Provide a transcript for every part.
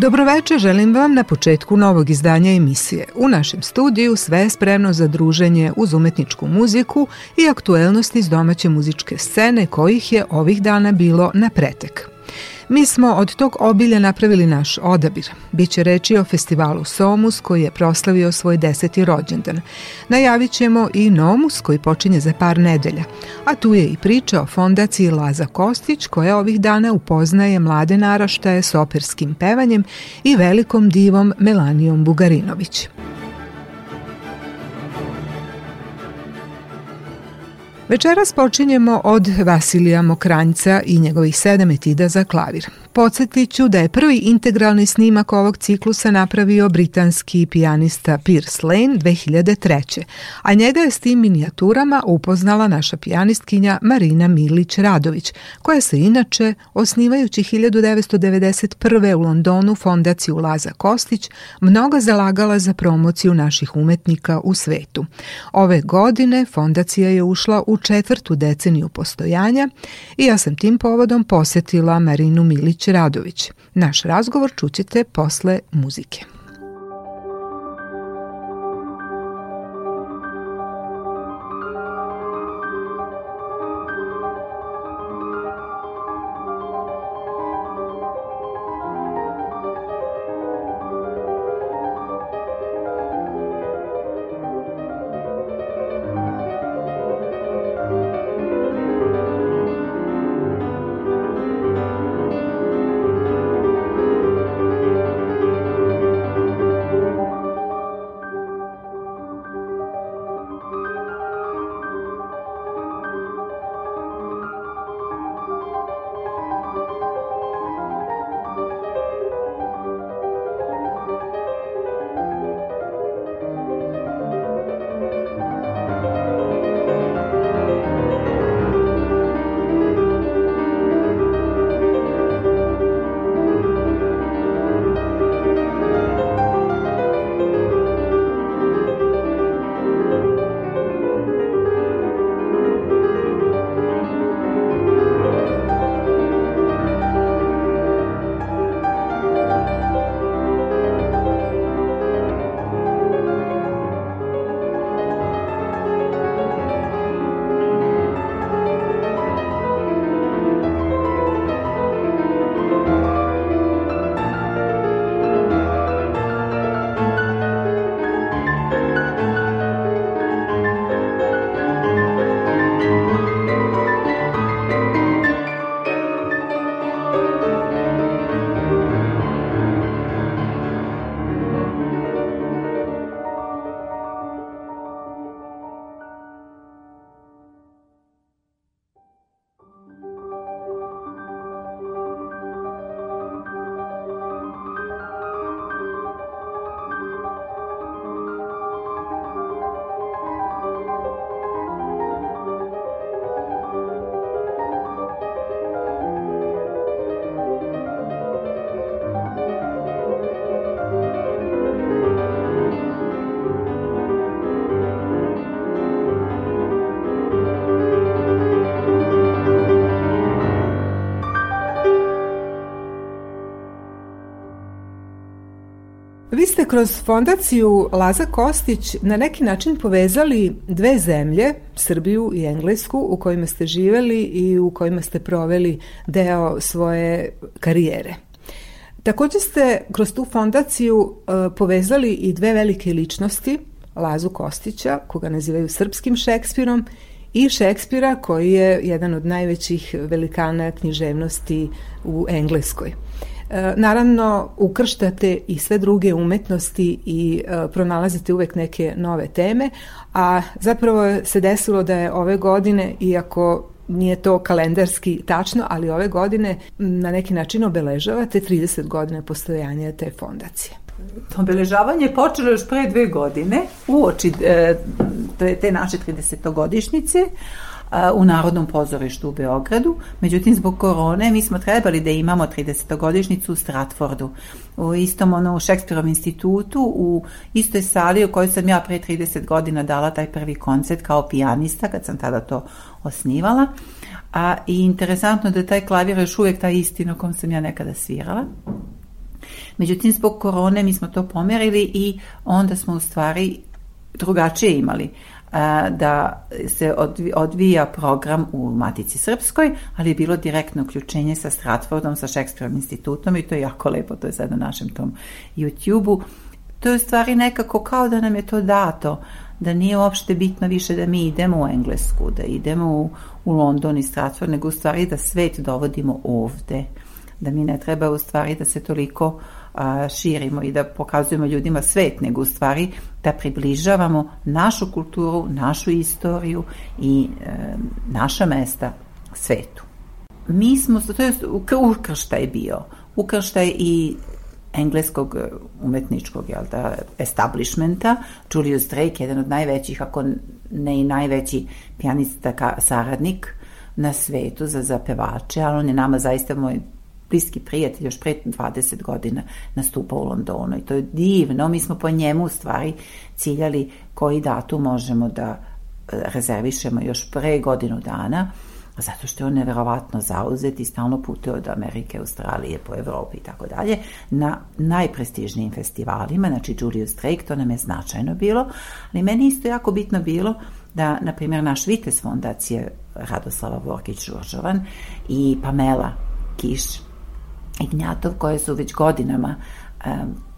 Dobroveče, želim vam na početku novog izdanja emisije. U našem studiju sve je spremno za druženje uz umetničku muziku i aktuelnosti iz domaće muzičke scene kojih je ovih dana bilo na pretek. Mi smo od tog obilja napravili naš odabir. Biće reči o festivalu Somus koji je proslavio svoj deseti rođendan. Najavit ćemo i Nomus koji počinje za par nedelja. A tu je i priča o fondaciji Laza Kostić koja ovih dana upoznaje mlade naraštaje s operskim pevanjem i velikom divom Melanijom Bugarinović. Večeras počinjemo od Vasilija Mokranjca i njegovih sedam etida za klavir. Podsjetiću da je prvi integralni snimak ovog ciklusa napravio britanski pijanista Pierce Lane 2003. A njega je s tim minijaturama upoznala naša pijanistkinja Marina Milić-Radović, koja se inače, osnivajući 1991. u Londonu fondaciju Laza Kostić, mnogo zalagala za promociju naših umetnika u svetu. Ove godine fondacija je ušla u četvrtu deceniju postojanja i ja sam tim povodom posetila Marinu Milić-Radović. Naš razgovor čućete posle muzike. Kroz fondaciju Laza Kostić na neki način povezali dve zemlje, Srbiju i Englesku, u kojima ste živeli i u kojima ste proveli deo svoje karijere. Takođe ste kroz tu fondaciju uh, povezali i dve velike ličnosti, Lazu Kostića, koga nazivaju srpskim Šekspirom, i Šekspira koji je jedan od najvećih velikana književnosti u Engleskoj. E, naravno, ukrštate i sve druge umetnosti i e, pronalazite uvek neke nove teme, a zapravo se desilo da je ove godine, iako nije to kalendarski tačno, ali ove godine na neki način obeležavate 30 godina postojanja te fondacije. obeležavanje je počelo još pre dve godine, u oči e, te naše 30-godišnjice, u Narodnom pozorištu u Beogradu. Međutim, zbog korone mi smo trebali da imamo 30-godišnicu u Stratfordu, u istom ono, u Šekspirom institutu, u istoj sali u kojoj sam ja pre 30 godina dala taj prvi koncert kao pijanista, kad sam tada to osnivala. A, I interesantno da taj klavir još uvijek taj isti na kom sam ja nekada svirala. Međutim, zbog korone mi smo to pomerili i onda smo u stvari drugačije imali da se odvija program u Matici Srpskoj, ali je bilo direktno uključenje sa Stratfordom, sa Šekspirom institutom i to je jako lepo, to je sad na našem tom YouTube-u. To je u stvari nekako kao da nam je to dato, da nije uopšte bitno više da mi idemo u Englesku, da idemo u, u London i Stratford, nego u stvari da svet dovodimo ovde, da mi ne treba u stvari da se toliko a, širimo i da pokazujemo ljudima svet, nego u stvari da približavamo našu kulturu, našu istoriju i e, naša mesta svetu. Mi smo, to je ukrštaj bio, ukrštaj i engleskog e, umetničkog jel da, establishmenta. Julius Drake, jedan od najvećih, ako ne i najveći pijanista, saradnik na svetu za zapevače, ali on je nama zaista moj bliski prijatelj još pre 20 godina nastupa u Londonu i to je divno. Mi smo po njemu u stvari ciljali koji datum možemo da e, rezervišemo još pre godinu dana, zato što je on neverovatno zauzet i stalno putuje od Amerike, Australije, po Evropi i tako dalje, na najprestižnijim festivalima, znači Julius Drake, to nam je značajno bilo, ali meni isto jako bitno bilo da, na primjer, naš Vites fondacije Radoslava Vorkić-Žuržovan i Pamela Kiš, Ignjatov koje su već godinama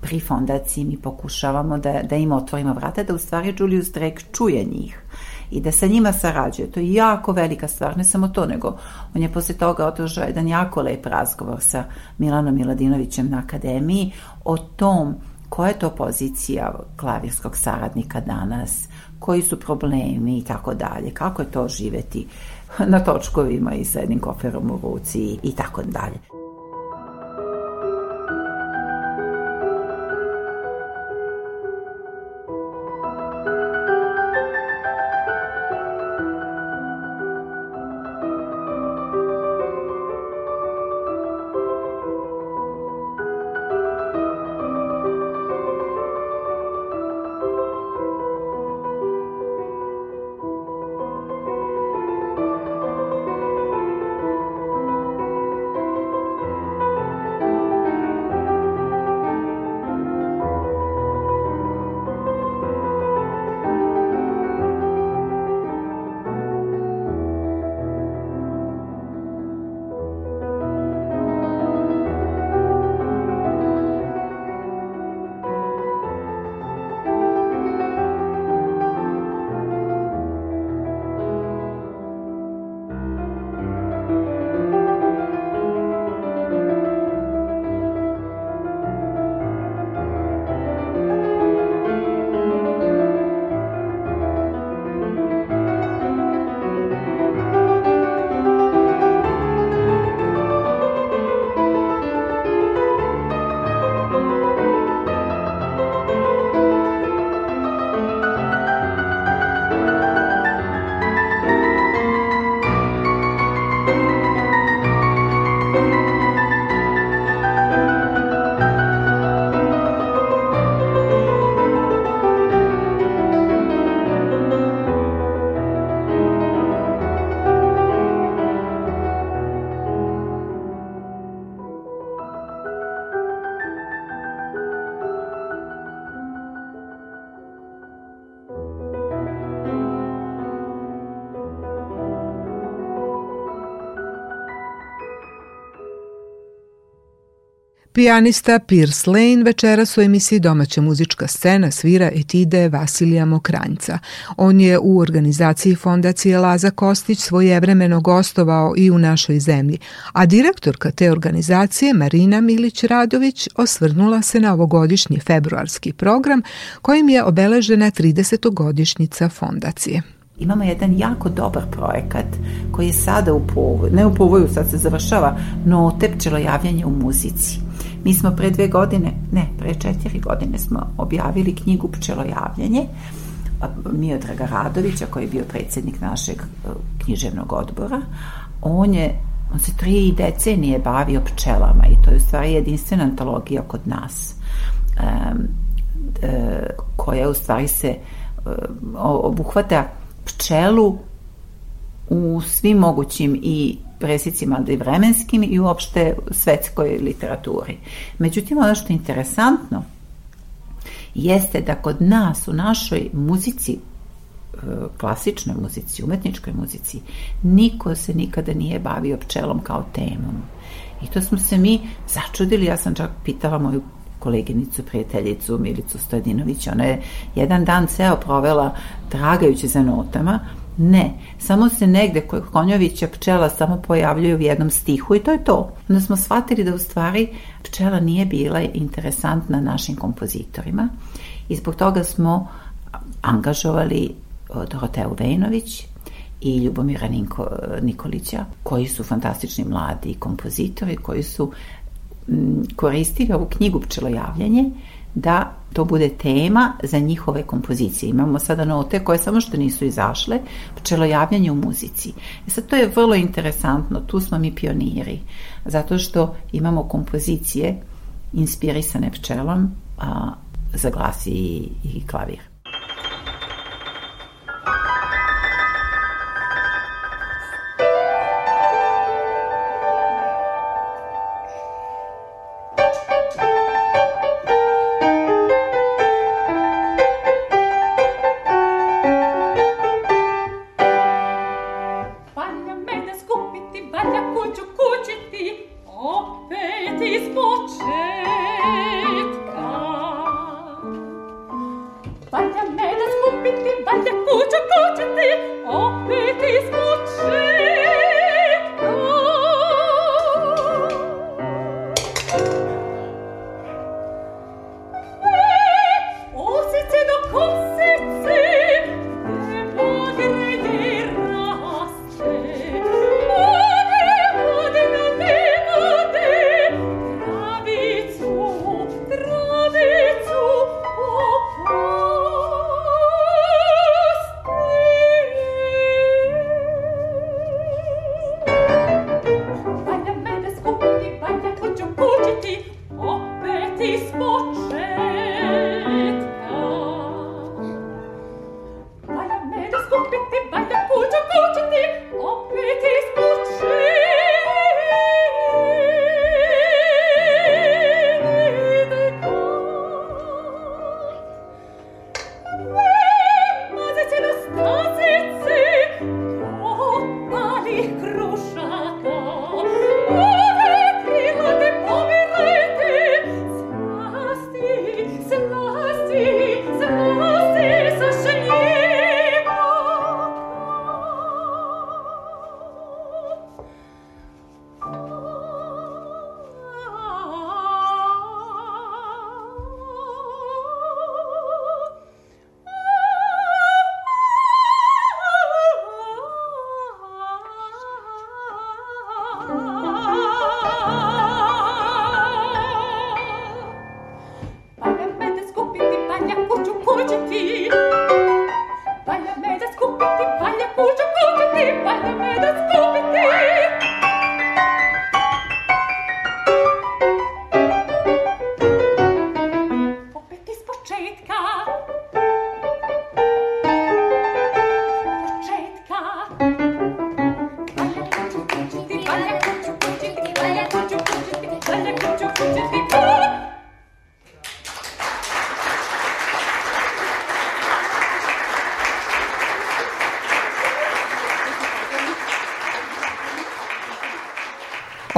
pri fondaciji mi pokušavamo da, da im otvorimo vrata, da u stvari Julius Drake čuje njih i da sa njima sarađuje. To je jako velika stvar, ne samo to, nego on je posle toga održao jedan jako lep razgovor sa Milanom Miladinovićem na akademiji o tom koja je to pozicija klavirskog saradnika danas, koji su problemi i tako dalje, kako je to živeti na točkovima i sa jednim koferom u ruci i tako dalje. Pijanista Pierce Lane večeras u emisiji Domaća muzička scena svira etide Vasilija Mokranjca. On je u organizaciji fondacije Laza Kostić svojevremeno gostovao i u našoj zemlji, a direktorka te organizacije Marina Milić-Radović osvrnula se na ovogodišnji februarski program kojim je obeležena 30. fondacije. Imamo jedan jako dobar projekat koji je sada u povoju, ne u povoju, sad se završava, no otepčilo javljanje u muzici Mi smo pre dve godine, ne, pre četiri godine smo objavili knjigu Pčelojavljanje Miodraga Radovića koji je bio predsednik našeg e, književnog odbora. On je on se tri decenije bavio pčelama i to je u stvari jedinstvena antologija kod nas um, e, koja u stvari se e, obuhvata pčelu u svim mogućim i presicima i vremenskim i uopšte svetskoj literaturi. Međutim, ono što je interesantno jeste da kod nas u našoj muzici e, klasičnoj muzici, umetničkoj muzici, niko se nikada nije bavio pčelom kao temom. I to smo se mi začudili, ja sam čak pitala moju koleginicu, prijateljicu Milicu Stojadinović, ona je jedan dan ceo provela tragajući za notama, Ne, samo se negde kod Konjovića pčela samo pojavljuje u jednom stihu i to je to. Onda smo shvatili da u stvari pčela nije bila interesantna našim kompozitorima i zbog toga smo angažovali Doroteju Vejnović i Ljubomira Niko, Nikolića, koji su fantastični mladi kompozitori, koji su koristili ovu knjigu Pčelojavljanje da to bude tema za njihove kompozicije. Imamo sada note koje samo što nisu izašle, pčelojavljanje u muzici. E sad to je vrlo interesantno, tu smo mi pioniri, zato što imamo kompozicije inspirisane pčelom a, za glas i, i klavir.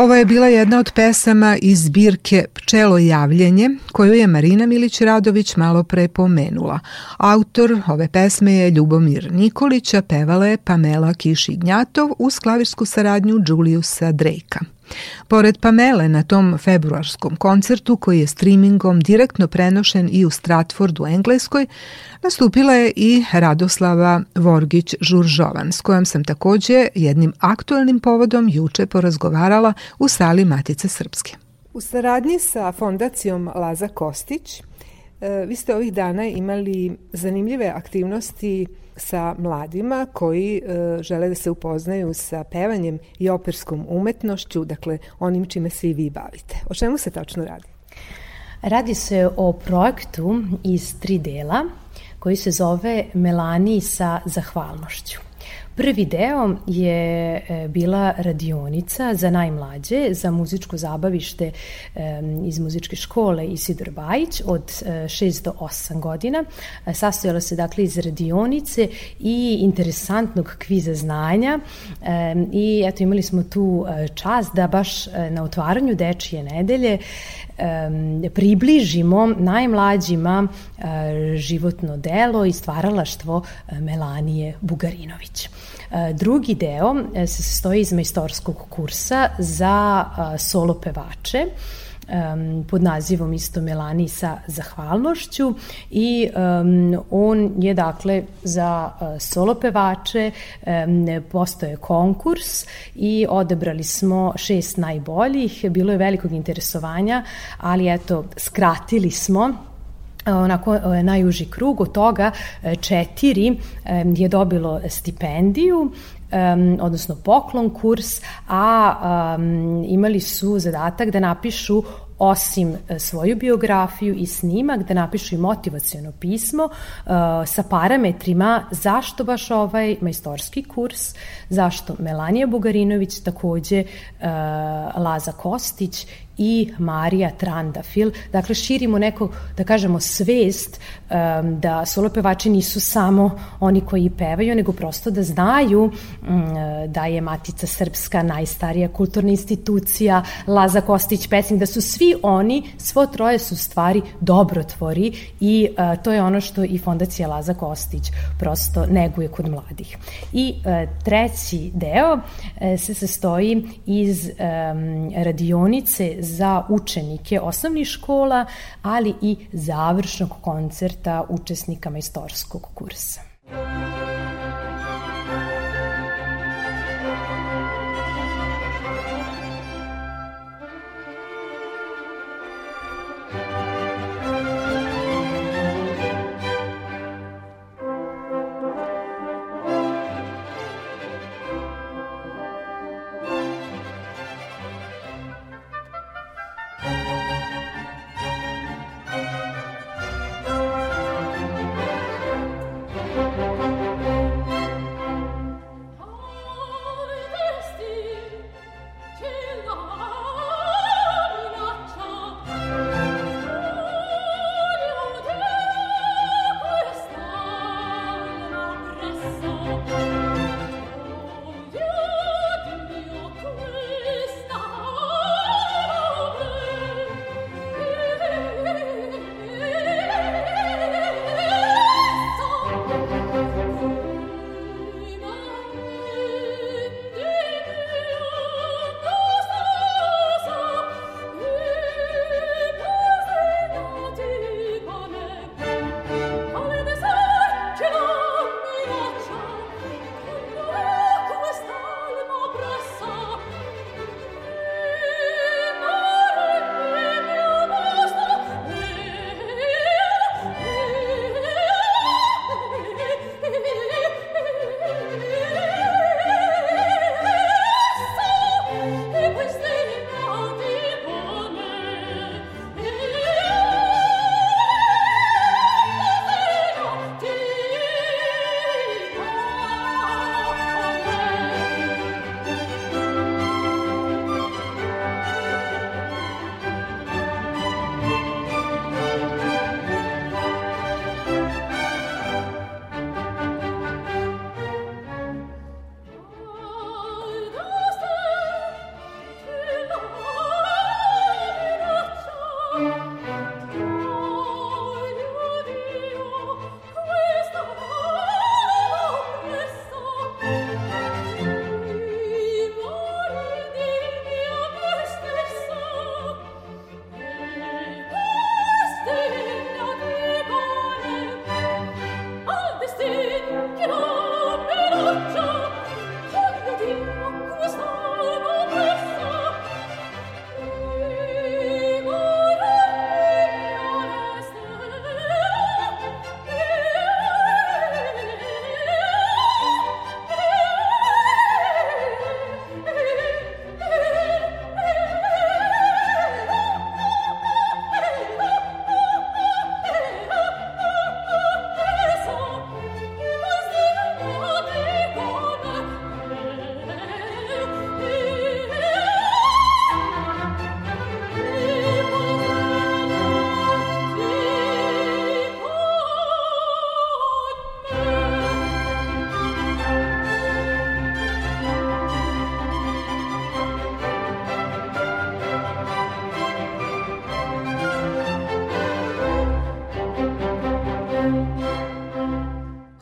Ovo je bila jedna od pesama iz zbirke Pčelo javljenje, koju je Marina Milić-Radović malo pre pomenula. Autor ove pesme je Ljubomir Nikolić, a pevala je Pamela Kiš-Ignjatov uz klavirsku saradnju Juliusa Drejka. Pored Pamele na tom februarskom koncertu koji je streamingom direktno prenošen i u Stratfordu, Engleskoj, nastupila je i Radoslava Vorgić-Žuržovan, s kojom sam takođe jednim aktuelnim povodom juče porazgovarala u sali Matice Srpske. U saradnji sa fondacijom Laza Kostić, e, vi ste ovih dana imali zanimljive aktivnosti sa mladima koji e, žele da se upoznaju sa pevanjem i operskom umetnošću, dakle onim čime se i vi bavite. O čemu se tačno radi? Radi se o projektu iz tri dela koji se zove Melani sa zahvalnošću. Prvi deo je e, bila radionica za najmlađe, za muzičko zabavište iz muzičke škole Isidor Bajić od 6 e, do 8 godina. E, sastojala se dakle iz radionice i interesantnog kviza znanja i eto imali smo tu čast da baš na otvaranju Dečije nedelje približimo najmlađima životno delo i stvaralaštvo Melanije Bugarinović. E, drugi deo se sastoji iz majstorskog kursa za solo pevače um, pod nazivom isto Melani sa zahvalnošću i um, on je dakle za uh, solo pevače um, postoje konkurs i odebrali smo šest najboljih, bilo je velikog interesovanja, ali eto skratili smo onako e, najuži krug, od toga e, četiri je dobilo stipendiju, um, odnosno poklon kurs, a um, imali su zadatak da napišu osim e, svoju biografiju i snimak, da napišu i motivacijono pismo uh, sa parametrima zašto baš ovaj majstorski kurs, zašto Melanija Bugarinović, takođe uh, Laza Kostić i Marija Trandafil. Dakle, širimo neko, da kažemo, svest um, da solo pevači nisu samo oni koji pevaju, nego prosto da znaju um, da je Matica Srpska najstarija kulturna institucija, Laza Kostić pesnik, da su svi oni, svo troje su stvari dobrotvori i uh, to je ono što i Fondacija Laza Kostić prosto neguje kod mladih. I uh, treći deo uh, se sastoji iz um, radionice za učenike osnovnih škola, ali i završnog koncerta učesnika majstorskog kursa.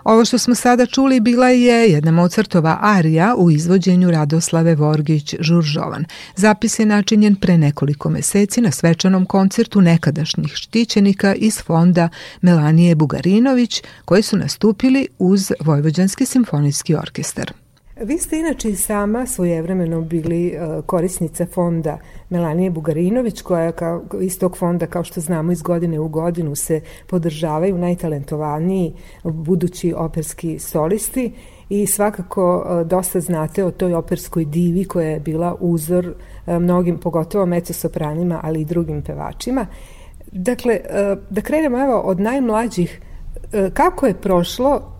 Ovo što smo sada čuli bila je jedna Mozartova arija u izvođenju Radoslave Vorgić-Žuržovan. Zapis je načinjen pre nekoliko meseci na svečanom koncertu nekadašnjih štićenika iz fonda Melanije Bugarinović koji su nastupili uz Vojvođanski simfonijski orkestar. Vi ste inače i sama svojevremeno bili uh, korisnica fonda Melanije Bugarinović, koja kao, iz tog fonda, kao što znamo, iz godine u godinu se podržavaju najtalentovaniji budući operski solisti i svakako uh, dosta znate o toj operskoj divi koja je bila uzor uh, mnogim, pogotovo mecosopranima, ali i drugim pevačima. Dakle, da krenemo evo od najmlađih kako je prošlo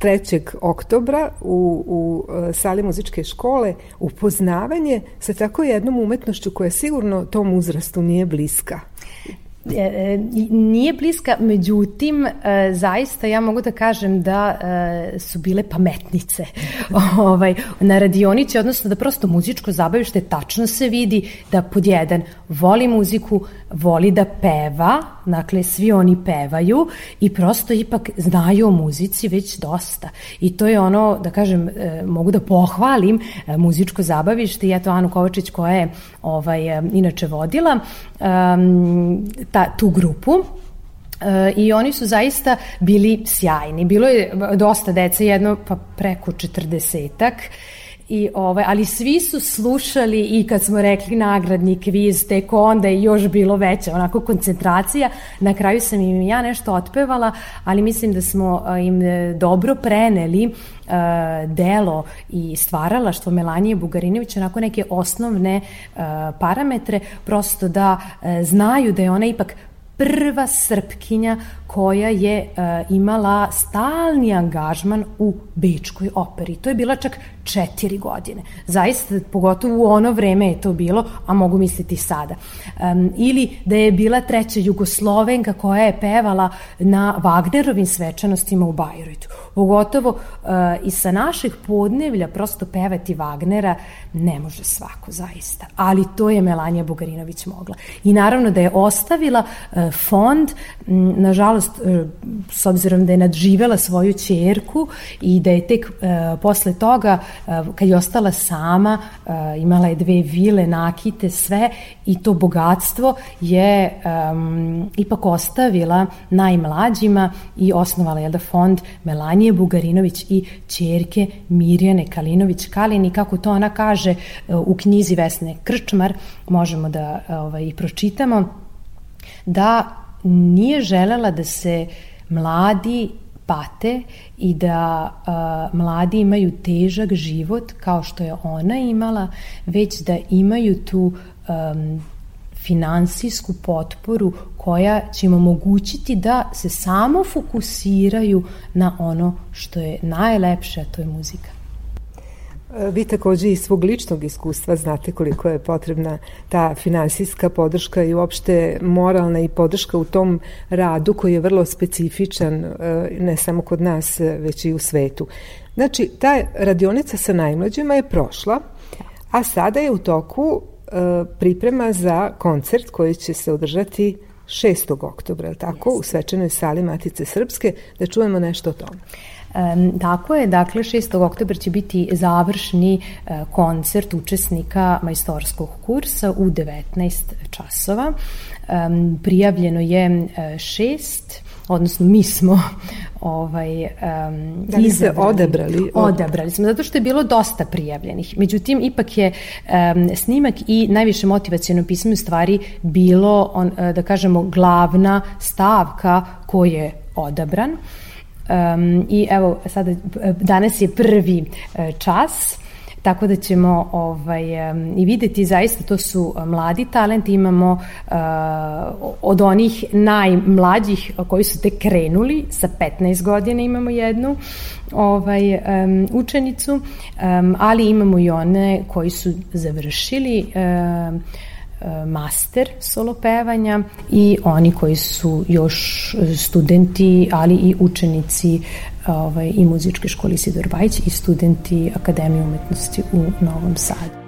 3. oktobra u, u e, sali muzičke škole upoznavanje sa tako jednom umetnošću koja sigurno tom uzrastu nije bliska. E, e, nije bliska, međutim, zaista ja mogu da kažem da su bile pametnice ovaj, na radionici, odnosno da prosto muzičko zabavište tačno se vidi da pod jedan voli muziku, voli da peva, dakle svi oni pevaju i prosto ipak znaju o muzici već dosta. I to je ono, da kažem, mogu da pohvalim muzičko zabavište i eto Anu Kovačić koja je ovaj, inače vodila. Ta, tu grupu e, i oni su zaista bili sjajni. Bilo je dosta dece, jedno pa preko četrdesetak I ovaj, ali svi su slušali i kad smo rekli nagradni kviz, tek onda je još bilo veća onako koncentracija. Na kraju sam im ja nešto otpevala, ali mislim da smo im e, dobro preneli uh, delo i stvaralaštvo Melanije Bugarinović, onako neke osnovne parametre, prosto da znaju da je ona ipak prva srpkinja koja je uh, imala stalni angažman u Bečkoj operi. To je bila čak četiri godine. Zaista, pogotovo u ono vreme je to bilo, a mogu misliti sada. Um, ili da je bila treća Jugoslovenka koja je pevala na Wagnerovim svečanostima u Bajrojtu. Pogotovo uh, i sa naših podnevlja prosto pevati Wagnera ne može svako zaista. Ali to je Melanja Bugarinović mogla. I naravno da je ostavila uh, fond, m, nažalost, uh, s obzirom da je nadživela svoju čerku i da je tek uh, posle toga kad je ostala sama, imala je dve vile, nakite, sve i to bogatstvo je um, ipak ostavila najmlađima i osnovala je da fond Melanije Bugarinović i čerke Mirjane Kalinović-Kalin i kako to ona kaže u knjizi Vesne Krčmar, možemo da ovaj, pročitamo, da nije želela da se mladi pate i da a, mladi imaju težak život kao što je ona imala, već da imaju tu um, finansijsku potporu koja će im omogućiti da se samo fokusiraju na ono što je najlepše, a to je muzika. Vi takođe iz svog ličnog iskustva znate koliko je potrebna ta finansijska podrška i uopšte moralna i podrška u tom radu koji je vrlo specifičan e, ne samo kod nas već i u svetu. Znači, ta radionica sa najmlađima je prošla, a sada je u toku e, priprema za koncert koji će se održati 6. oktobra, tako, yes. u svečanoj sali Matice Srpske, da čujemo nešto o tome. Um, tako je, dakle 6. oktober će biti završni uh, koncert učesnika majstorskog kursa u 19 časova. Um, prijavljeno je uh, šest odnosno mi smo ovaj um, da li ste odebrali? Odebrali smo, zato što je bilo dosta prijavljenih. Međutim, ipak je um, snimak i najviše motivacijalno pismo stvari bilo, on, da kažemo, glavna stavka koji je odabran. Um, I evo, sada, danas je prvi uh, čas, tako da ćemo ovaj, i videti zaista to su mladi talenti, imamo uh, od onih najmlađih koji su tek krenuli, sa 15 godina imamo jednu ovaj, um, učenicu, um, ali imamo i one koji su završili um, master solo pevanja i oni koji su još studenti, ali i učenici ovaj, i muzičke škole Isidor Bajić i studenti Akademije umetnosti u Novom Sadu.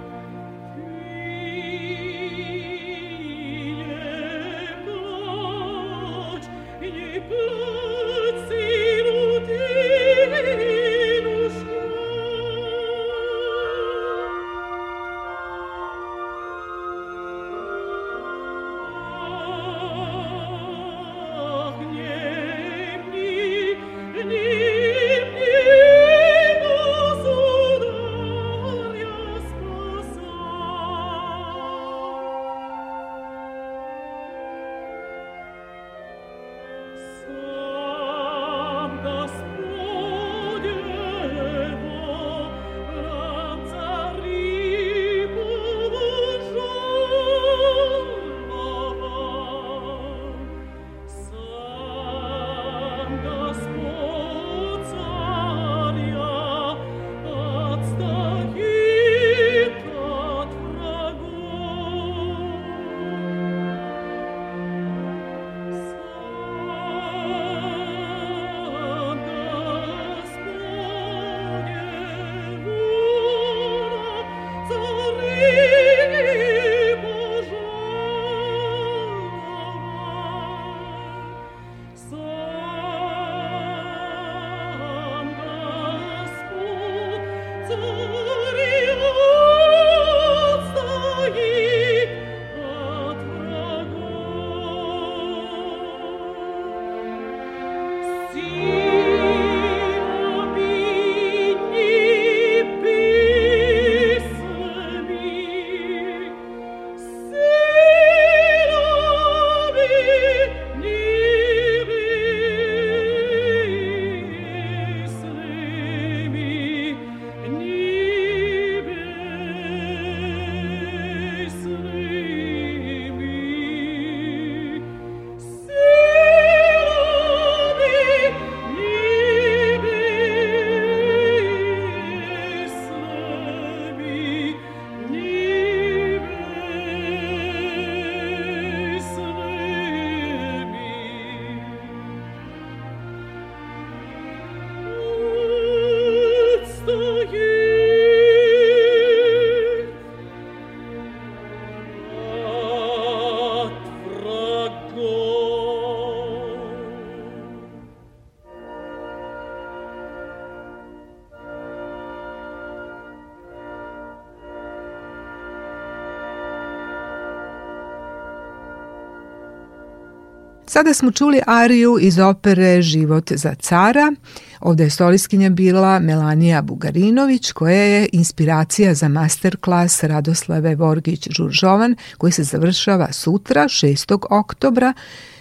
Sada smo čuli ariju iz opere Život za cara. Ovde je soliskinja bila Melanija Bugarinović, koja je inspiracija za masterklas Radoslave Vorgić-Žuržovan, koji se završava sutra, 6. oktobra,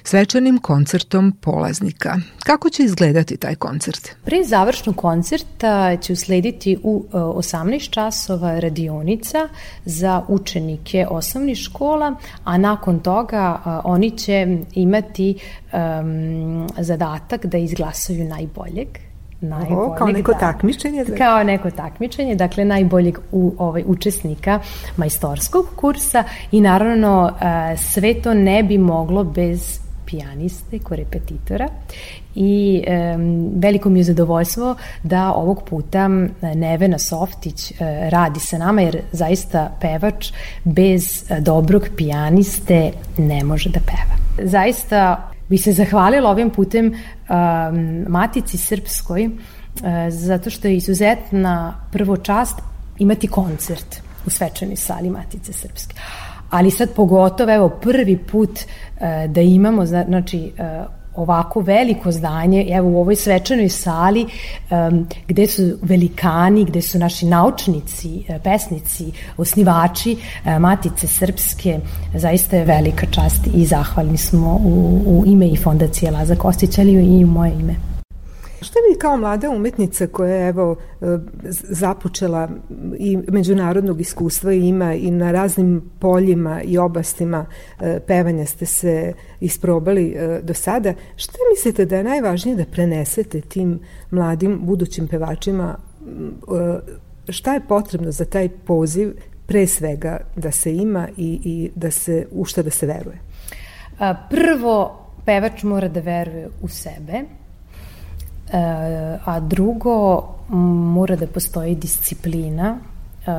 svečanim koncertom polaznika. Kako će izgledati taj koncert? Pre završnog koncerta će uslediti u 18 e, časova radionica za učenike osnovnih škola, a nakon toga e, oni će imati um, zadatak da izglasaju najboljeg najboljeg. Oho, kao neko da, takmičenje? Da. Kao neko takmičenje, dakle najboljeg u, ovaj, učesnika majstorskog kursa i naravno uh, sve to ne bi moglo bez pijaniste, korepetitora i e, veliko mi je zadovoljstvo da ovog puta Nevena Softić e, radi sa nama jer zaista pevač bez e, dobrog pijaniste ne može da peva. Zaista bi se zahvalila ovim putem e, Matici Srpskoj e, zato što je izuzetna prvo čast imati koncert u svečanoj sali Matice Srpske ali sad pogotovo evo prvi put e, da imamo znači e, ovako veliko zdanje, evo u ovoj svečanoj sali um, gde su velikani, gde su naši naučnici, pesnici, osnivači Matice Srpske, zaista je velika čast i zahvalni smo u, u ime i fondacije Laza Kostić, ali i u moje ime. Šta vi kao mlada umetnica koja je evo e, započela i međunarodnog iskustva ima i na raznim poljima i oblastima e, pevanja ste se isprobali e, do sada, šta mislite da je najvažnije da prenesete tim mladim budućim pevačima šta je potrebno za taj poziv pre svega da se ima i, i da se, u šta da se veruje? Prvo, pevač mora da veruje u sebe, a drugo mora da postoji disciplina e,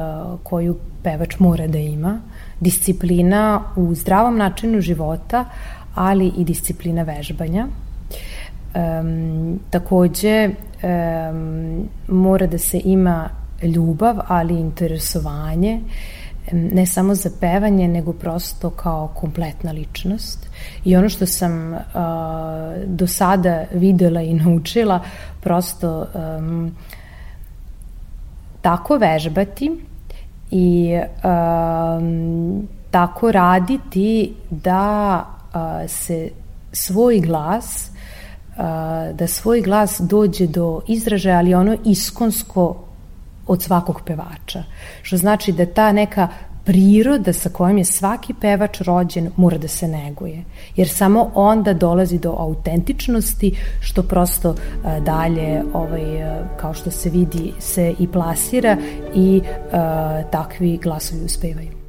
koju pevač mora da ima, disciplina u zdravom načinu života, ali i disciplina vežbanja. Um, takođe um, mora da se ima ljubav, ali i interesovanje ne samo za pevanje, nego prosto kao kompletna ličnost. I ono što sam uh, do sada videla i naučila, prosto um, tako vežbati i um, tako raditi da uh, se svoj glas uh, da svoj glas dođe do izražaja, ali ono iskonsko od svakog pevača. Što znači da ta neka priroda sa kojom je svaki pevač rođen mora da se neguje. Jer samo onda dolazi do autentičnosti što prosto uh, dalje ovaj, uh, kao što se vidi se i plasira i uh, takvi glasovi uspevaju.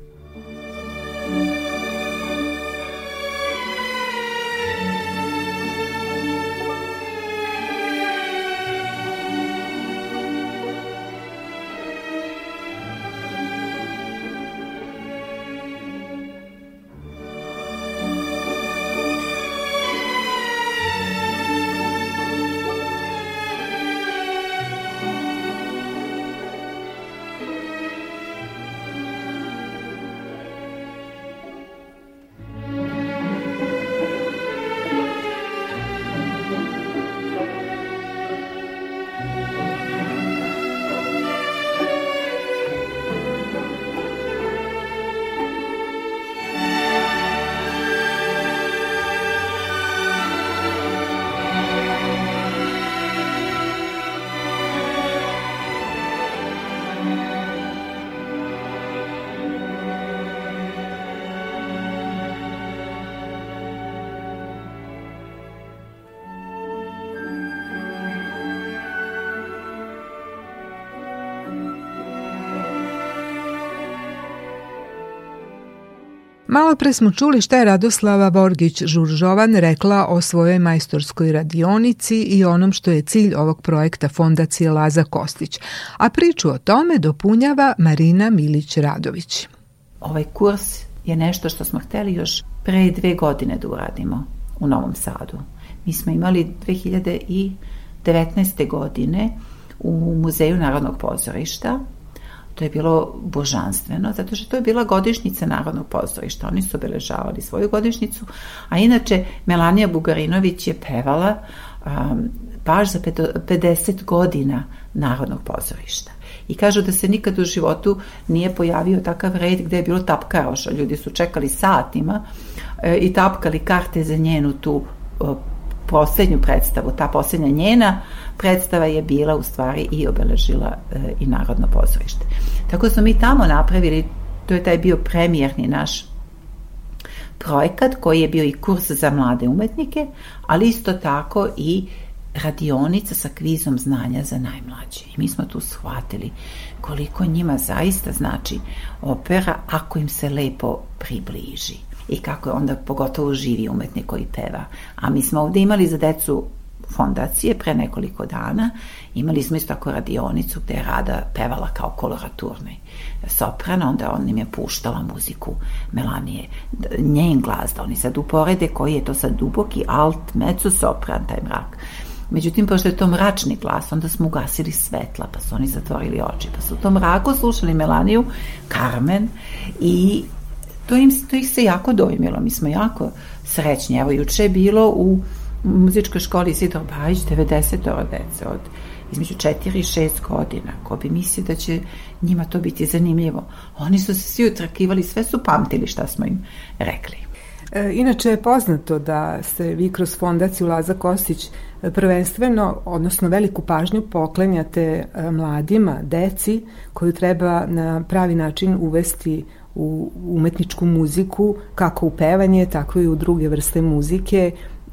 Malo pre smo čuli šta je Radoslava Vorgić-Žuržovan rekla o svojoj majstorskoj radionici i onom što je cilj ovog projekta Fondacije Laza Kostić, a priču o tome dopunjava Marina Milić-Radović. Ovaj kurs je nešto što smo hteli još pre dve godine da uradimo u Novom Sadu. Mi smo imali 2019. godine u Muzeju Narodnog pozorišta To je bilo božanstveno, zato što to je bila godišnjica Narodnog pozorišta. Oni su obeležavali svoju godišnicu, a inače Melanija Bugarinović je pevala um, baš za 50 godina Narodnog pozorišta. I kažu da se nikad u životu nije pojavio takav red gde je bilo tapkaroša. Ljudi su čekali satima e, i tapkali karte za njenu tu poslednju predstavu, ta poslednja njena predstava je bila u stvari i obeležila e, i Narodno pozorište. Tako smo mi tamo napravili, to je taj bio premijerni naš projekat koji je bio i kurs za mlade umetnike, ali isto tako i radionica sa kvizom znanja za najmlađe. I mi smo tu shvatili koliko njima zaista znači opera ako im se lepo približi i kako je onda pogotovo živi umetnik koji peva. A mi smo ovde imali za decu fondacije pre nekoliko dana. Imali smo isto tako radionicu gde je Rada pevala kao koloraturni sopran, onda on im je puštala muziku Melanije, njen glas, da oni sad uporede koji je to sad duboki alt, mezzo sopran, taj mrak. Međutim, pošto je to mračni glas, onda smo ugasili svetla, pa su oni zatvorili oči, pa su u tom mraku slušali Melaniju, Carmen i to, im, to ih se jako dojmilo, mi smo jako srećni. Evo, juče je bilo u muzičkoj školi Isidor Bajić 90 dece od između 4 i 6 godina. Ko bi mislio da će njima to biti zanimljivo. Oni su se svi utrakivali, sve su pamtili šta smo im rekli. E, inače je poznato da ste vi kroz fondaciju Laza Kostić e, prvenstveno, odnosno veliku pažnju poklenjate e, mladima, deci koju treba na pravi način uvesti u umetničku muziku, kako u pevanje, tako i u druge vrste muzike,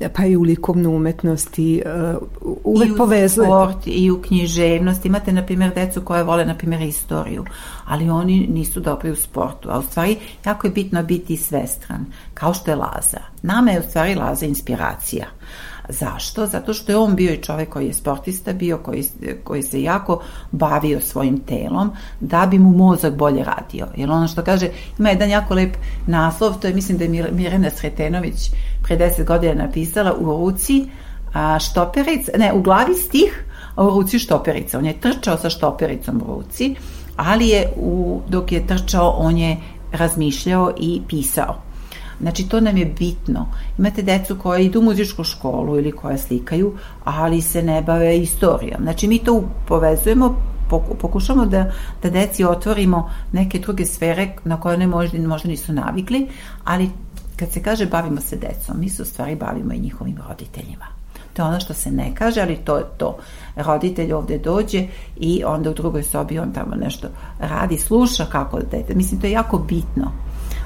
pa i u likovnu umetnost i uh, uvek I u povezuje. sport, i u književnost. Imate, na primjer, decu koje vole, na primjer, istoriju, ali oni nisu dobri u sportu. A u stvari, jako je bitno biti svestran, kao što je Laza. Nama je u stvari Laza inspiracija. Zašto? Zato što je on bio i čovek koji je sportista bio, koji, koji se jako bavio svojim telom, da bi mu mozak bolje radio. Jer ono što kaže, ima jedan jako lep naslov, to je mislim da je Mirena Sretenović pre 10 godina napisala u ruci a, štoperica, ne, u glavi stih, a u ruci štoperica. On je trčao sa štopericom u ruci, ali je u, dok je trčao, on je razmišljao i pisao. Znači, to nam je bitno. Imate decu koje idu u muzičku školu ili koje slikaju, ali se ne bave istorijom. Znači, mi to povezujemo, pokušamo da, da deci otvorimo neke druge sfere na koje ne možda, možda nisu navikli, ali kad se kaže bavimo se decom, mi se u stvari bavimo i njihovim roditeljima. To je ono što se ne kaže, ali to je to. Roditelj ovde dođe i onda u drugoj sobi on tamo nešto radi, sluša kako dete. Mislim, to je jako bitno.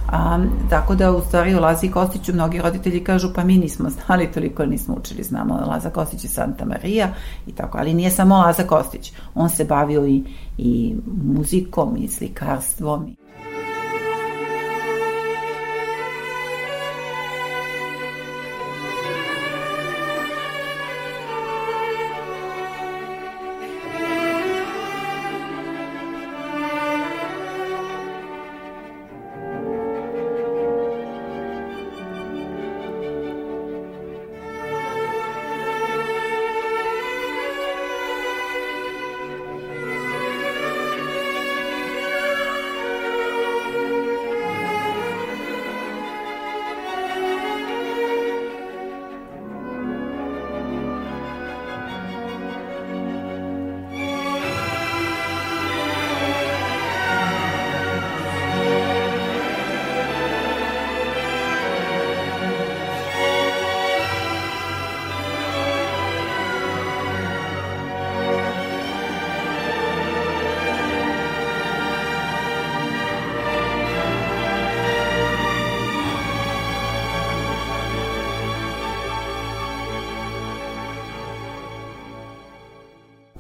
Um, tako da u stvari u Lazi Kostiću mnogi roditelji kažu pa mi nismo znali, toliko nismo učili, znamo Laza Kostić i Santa Maria i tako, ali nije samo Laza Kostić, on se bavio i, i muzikom i slikarstvom.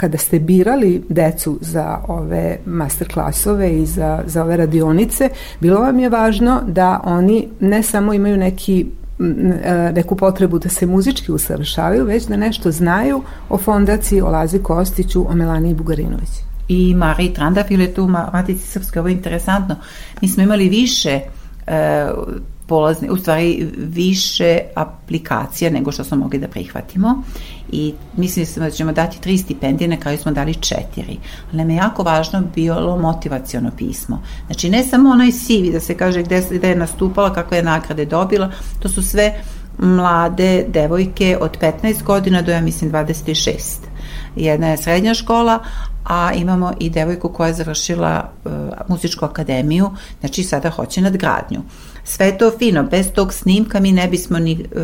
Kada ste birali decu za ove master klasove i za, za ove radionice, bilo vam je važno da oni ne samo imaju neki e, neku potrebu da se muzički usavršavaju, već da nešto znaju o fondaciji, o Lazi Kostiću, o Melaniji Bugarinović. I Mariji Trandafil je tu, Matici Srpske, ovo je interesantno. Mi smo imali više e, polazni, u stvari više aplikacija nego što smo mogli da prihvatimo i mislim da ćemo dati tri stipendije, na kraju smo dali četiri. Ali nam je jako važno bilo motivaciono pismo. Znači ne samo onaj CV da se kaže gde, gde je nastupala, kakve je nagrade dobila, to su sve mlade devojke od 15 godina do ja mislim 26. Jedna je srednja škola, a imamo i devojku koja je završila uh, muzičku akademiju, znači sada hoće nadgradnju. Sve to fino, bez tog snimka mi ne bismo ni uh,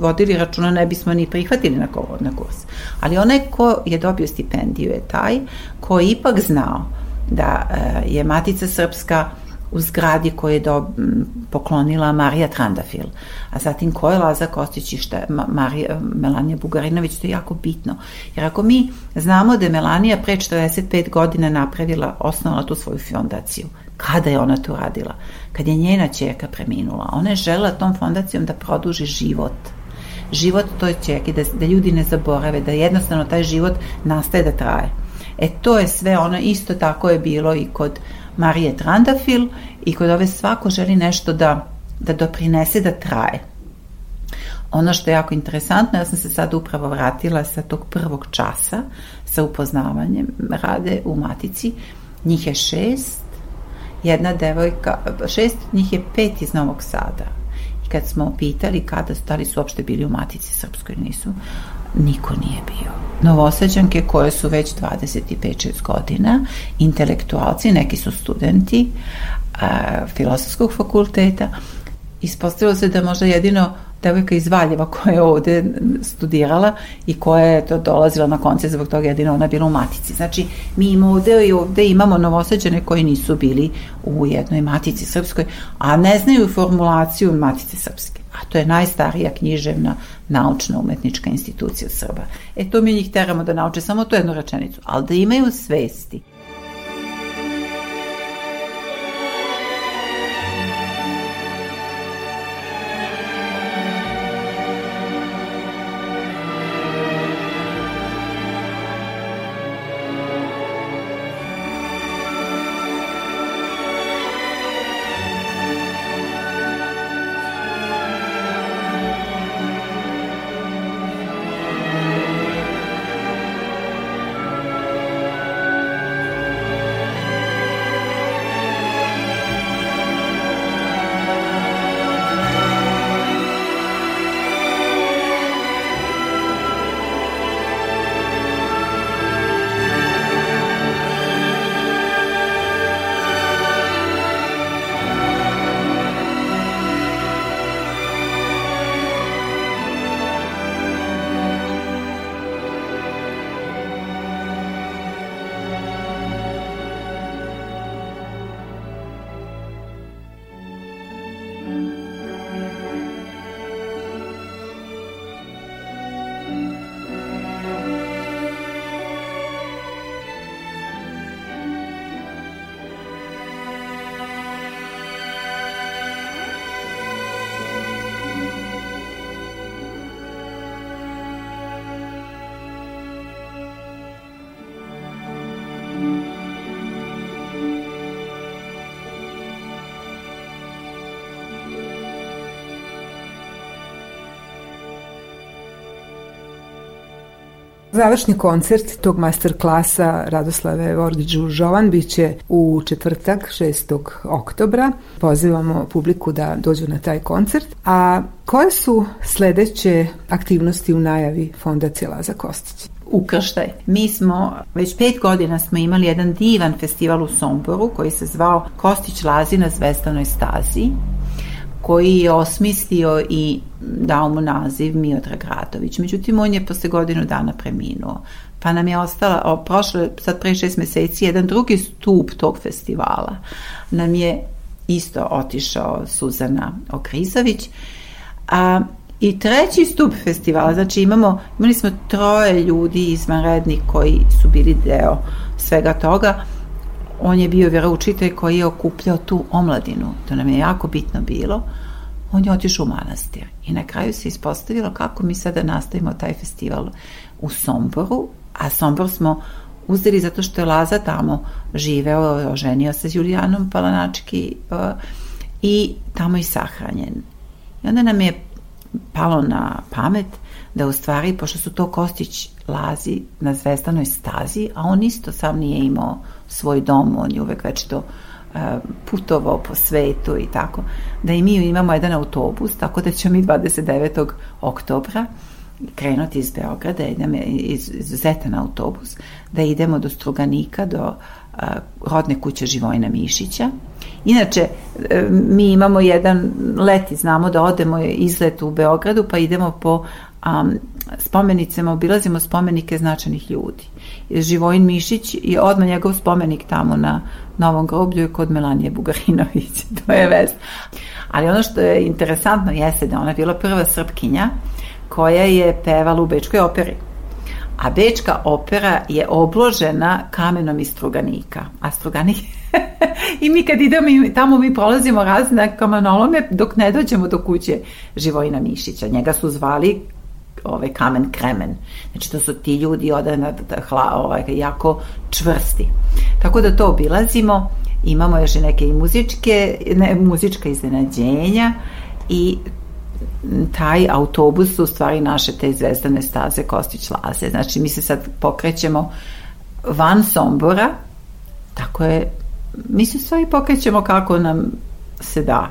vodili računa, ne bismo ni prihvatili na, ko, na kurs. Ali onaj ko je dobio stipendiju je taj ko je ipak znao da uh, je Matica Srpska u zgradi koju je do, poklonila Marija Trandafil. A zatim ko je Laza Kostić i šta je Marija, Melanija Bugarinović, to je jako bitno. Jer ako mi znamo da je Melanija pre 45 godina napravila, osnovala tu svoju fondaciju, kada je ona to radila? Kad je njena čerka preminula. Ona je žela tom fondacijom da produži život život toj čerke, da, da ljudi ne zaborave, da jednostavno taj život nastaje da traje. E to je sve ono, isto tako je bilo i kod Marije Trandafil i kod ove svako želi nešto da, da doprinese da traje. Ono što je jako interesantno, ja sam se sad upravo vratila sa tog prvog časa sa upoznavanjem rade u Matici. Njih je šest, jedna devojka, šest, njih je pet iz Novog Sada. I kad smo pitali kada, da li su uopšte bili u Matici Srpskoj, nisu, niko nije bio. Novosađanke koje su već 25-6 godina, intelektualci, neki su studenti a, filosofskog fakulteta, ispostavilo se da možda jedino devojka iz Valjeva koja je ovde studirala i koja je to dolazila na konce zbog toga jedino ona bila u matici. Znači, mi imamo ovde i ovde imamo novosađane koji nisu bili u jednoj matici srpskoj, a ne znaju formulaciju matice srpske. A to je najstarija književna naučna umetnička institucija Srba. E to mi njih teramo da nauče samo tu jednu rečenicu, ali da imaju svesti Završni koncert tog master klasa Radoslave Vorgiđu Žovan biće u četvrtak 6. oktobra. Pozivamo publiku da dođu na taj koncert. A koje su sledeće aktivnosti u najavi Fondacije Laza Kostić? ukrštaj. Mi smo, već pet godina smo imali jedan divan festival u Somboru koji se zvao Kostić Lazi na zvezdanoj stazi koji je osmislio i dao mu naziv Miodrag Radović. Međutim, on je posle godinu dana preminuo. Pa nam je ostala, o, prošle, sad pre šest meseci, jedan drugi stup tog festivala nam je isto otišao Suzana Okrizović. A, I treći stup festivala, znači imamo, imali smo troje ljudi izvanredni koji su bili deo svega toga. On je bio vjeroučitelj koji je okupljao tu omladinu. To nam je jako bitno bilo. On je otišao u manastir. I na kraju se ispostavilo kako mi sada nastavimo taj festival u Somboru, a Sombor smo uzeli zato što je Laza tamo živeo, oženio se s Julijanom Palanački uh, i tamo i sahranjen. I onda nam je palo na pamet da u stvari, pošto su to Kostić lazi na zvestanoj stazi, a on isto sam nije imao svoj dom, on je uvek već to uh, putovao po svetu i tako, da i mi imamo jedan autobus, tako da ćemo mi 29. oktobra krenuti iz Beograda, idemo iz, izuzetan autobus, da idemo do Struganika, do uh, rodne kuće Živojna Mišića. Inače, e, mi imamo jedan let i znamo da odemo izlet u Beogradu, pa idemo po um, spomenicama, obilazimo spomenike značajnih ljudi. Živojin Mišić je odmah njegov spomenik tamo na Novom groblju kod Melanije Bugarinović. to je vest. Ali ono što je interesantno jeste da ona je bila prva srpkinja koja je pevala u Bečkoj operi. A Bečka opera je obložena kamenom iz Struganika. A Struganik... I mi kad idemo tamo mi prolazimo razne kamenolome dok ne dođemo do kuće Živojina Mišića. Njega su zvali ovaj kamen kremen. Znači to su ti ljudi odana hla, ovaj, jako čvrsti. Tako da to obilazimo, imamo još i neke i muzičke, ne, muzička iznenađenja i taj autobus su u stvari naše te zvezdane staze Kostić Laze. Znači mi se sad pokrećemo van Sombora, tako je, mi se stvari pokrećemo kako nam se da.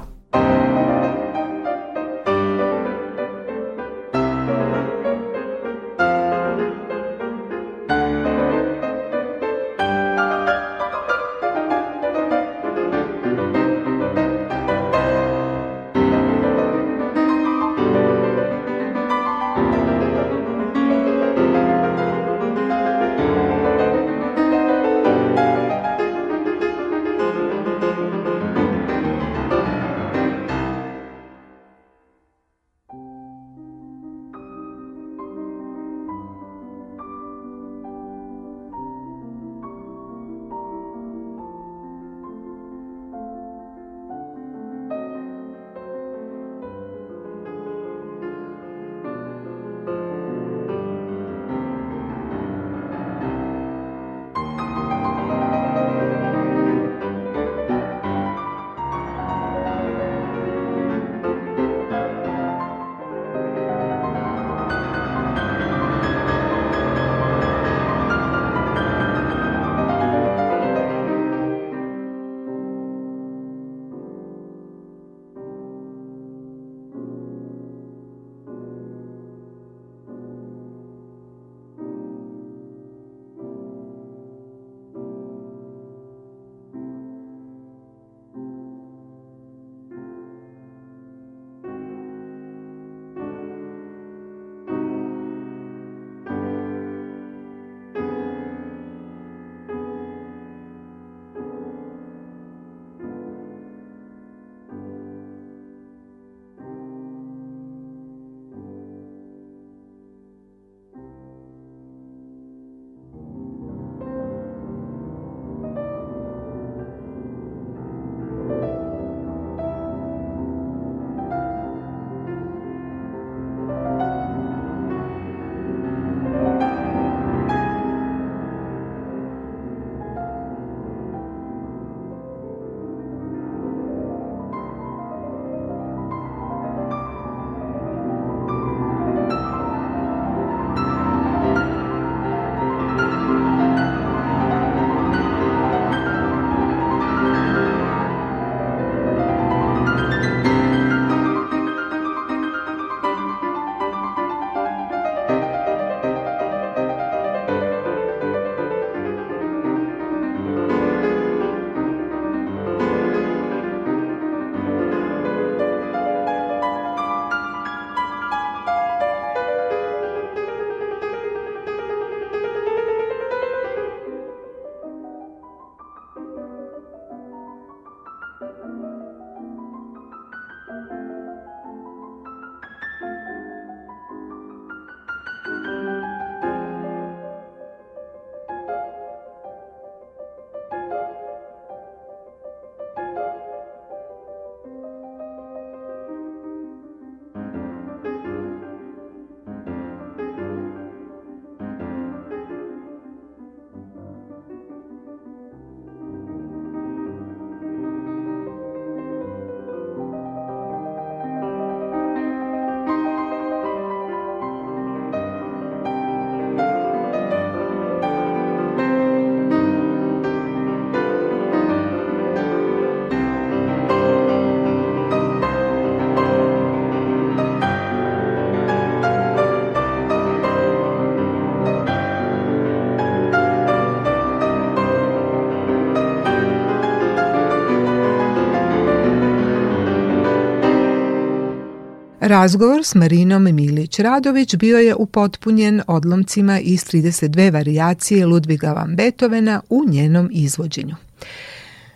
Razgovor s Marinom Milić-Radović bio je upotpunjen odlomcima iz 32 varijacije Ludviga van Beethovena u njenom izvođenju.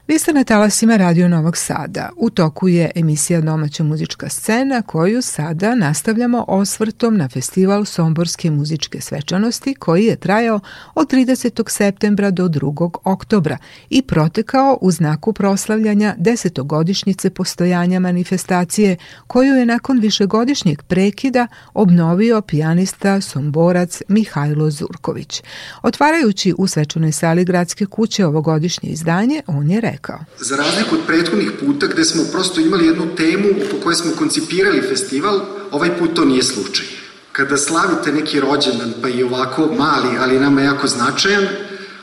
Vi ste na talasima Radio Novog Sada. U toku je emisija Domaća muzička scena koju sada nastavljamo osvrtom na festival Somborske muzičke svečanosti koji je trajao od 30. septembra do 2. oktobra i protekao u znaku proslavljanja desetogodišnjice postojanja manifestacije koju je nakon višegodišnjeg prekida obnovio pijanista Somborac Mihajlo Zurković. Otvarajući u svečanoj sali gradske kuće ovogodišnje izdanje, on je rekao rekao. Za razliku od prethodnih puta gde smo prosto imali jednu temu po kojoj smo koncipirali festival, ovaj put to nije slučaj. Kada slavite neki rođendan, pa i ovako mali, ali nama jako značajan,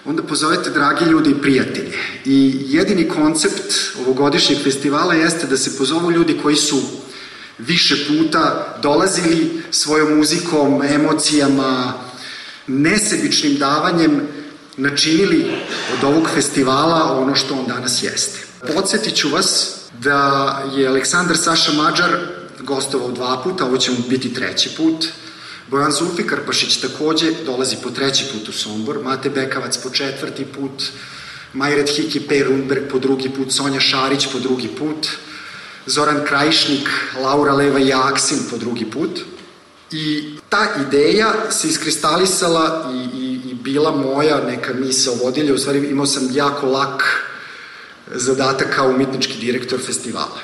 onda pozovete dragi ljudi i prijatelje. I jedini koncept ovogodišnjeg festivala jeste da se pozovu ljudi koji su više puta dolazili svojom muzikom, emocijama, nesebičnim davanjem načinili od ovog festivala ono što on danas jeste. Podsjetit ću vas da je Aleksandar Saša Mađar gostovao dva puta, ovo će mu biti treći put. Bojan Zulfi Karpašić takođe dolazi po treći put u Sombor, Mate Bekavac po četvrti put, Majred Hiki Per Rundberg po drugi put, Sonja Šarić po drugi put, Zoran Krajišnik, Laura Leva i Aksin po drugi put. I ta ideja se iskristalisala i bila moja neka misao vodilja, u stvari imao sam jako lak zadatak kao umetnički direktor festivala.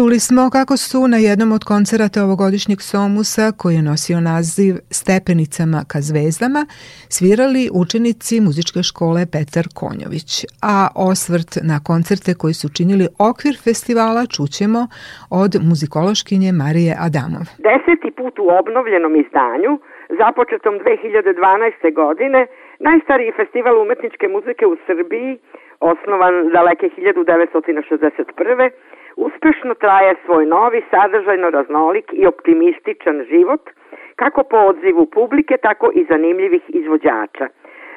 Čuli smo kako su na jednom od koncerata ovogodišnjeg Somusa, koji je nosio naziv Stepenicama ka zvezdama, svirali učenici muzičke škole Petar Konjović, a osvrt na koncerte koji su činili okvir festivala čućemo od muzikološkinje Marije Adamov. Deseti put u obnovljenom izdanju, započetom 2012. godine, najstariji festival umetničke muzike u Srbiji, osnovan daleke 1961 uspešno traje svoj novi, sadržajno raznolik i optimističan život, kako po odzivu publike, tako i zanimljivih izvođača.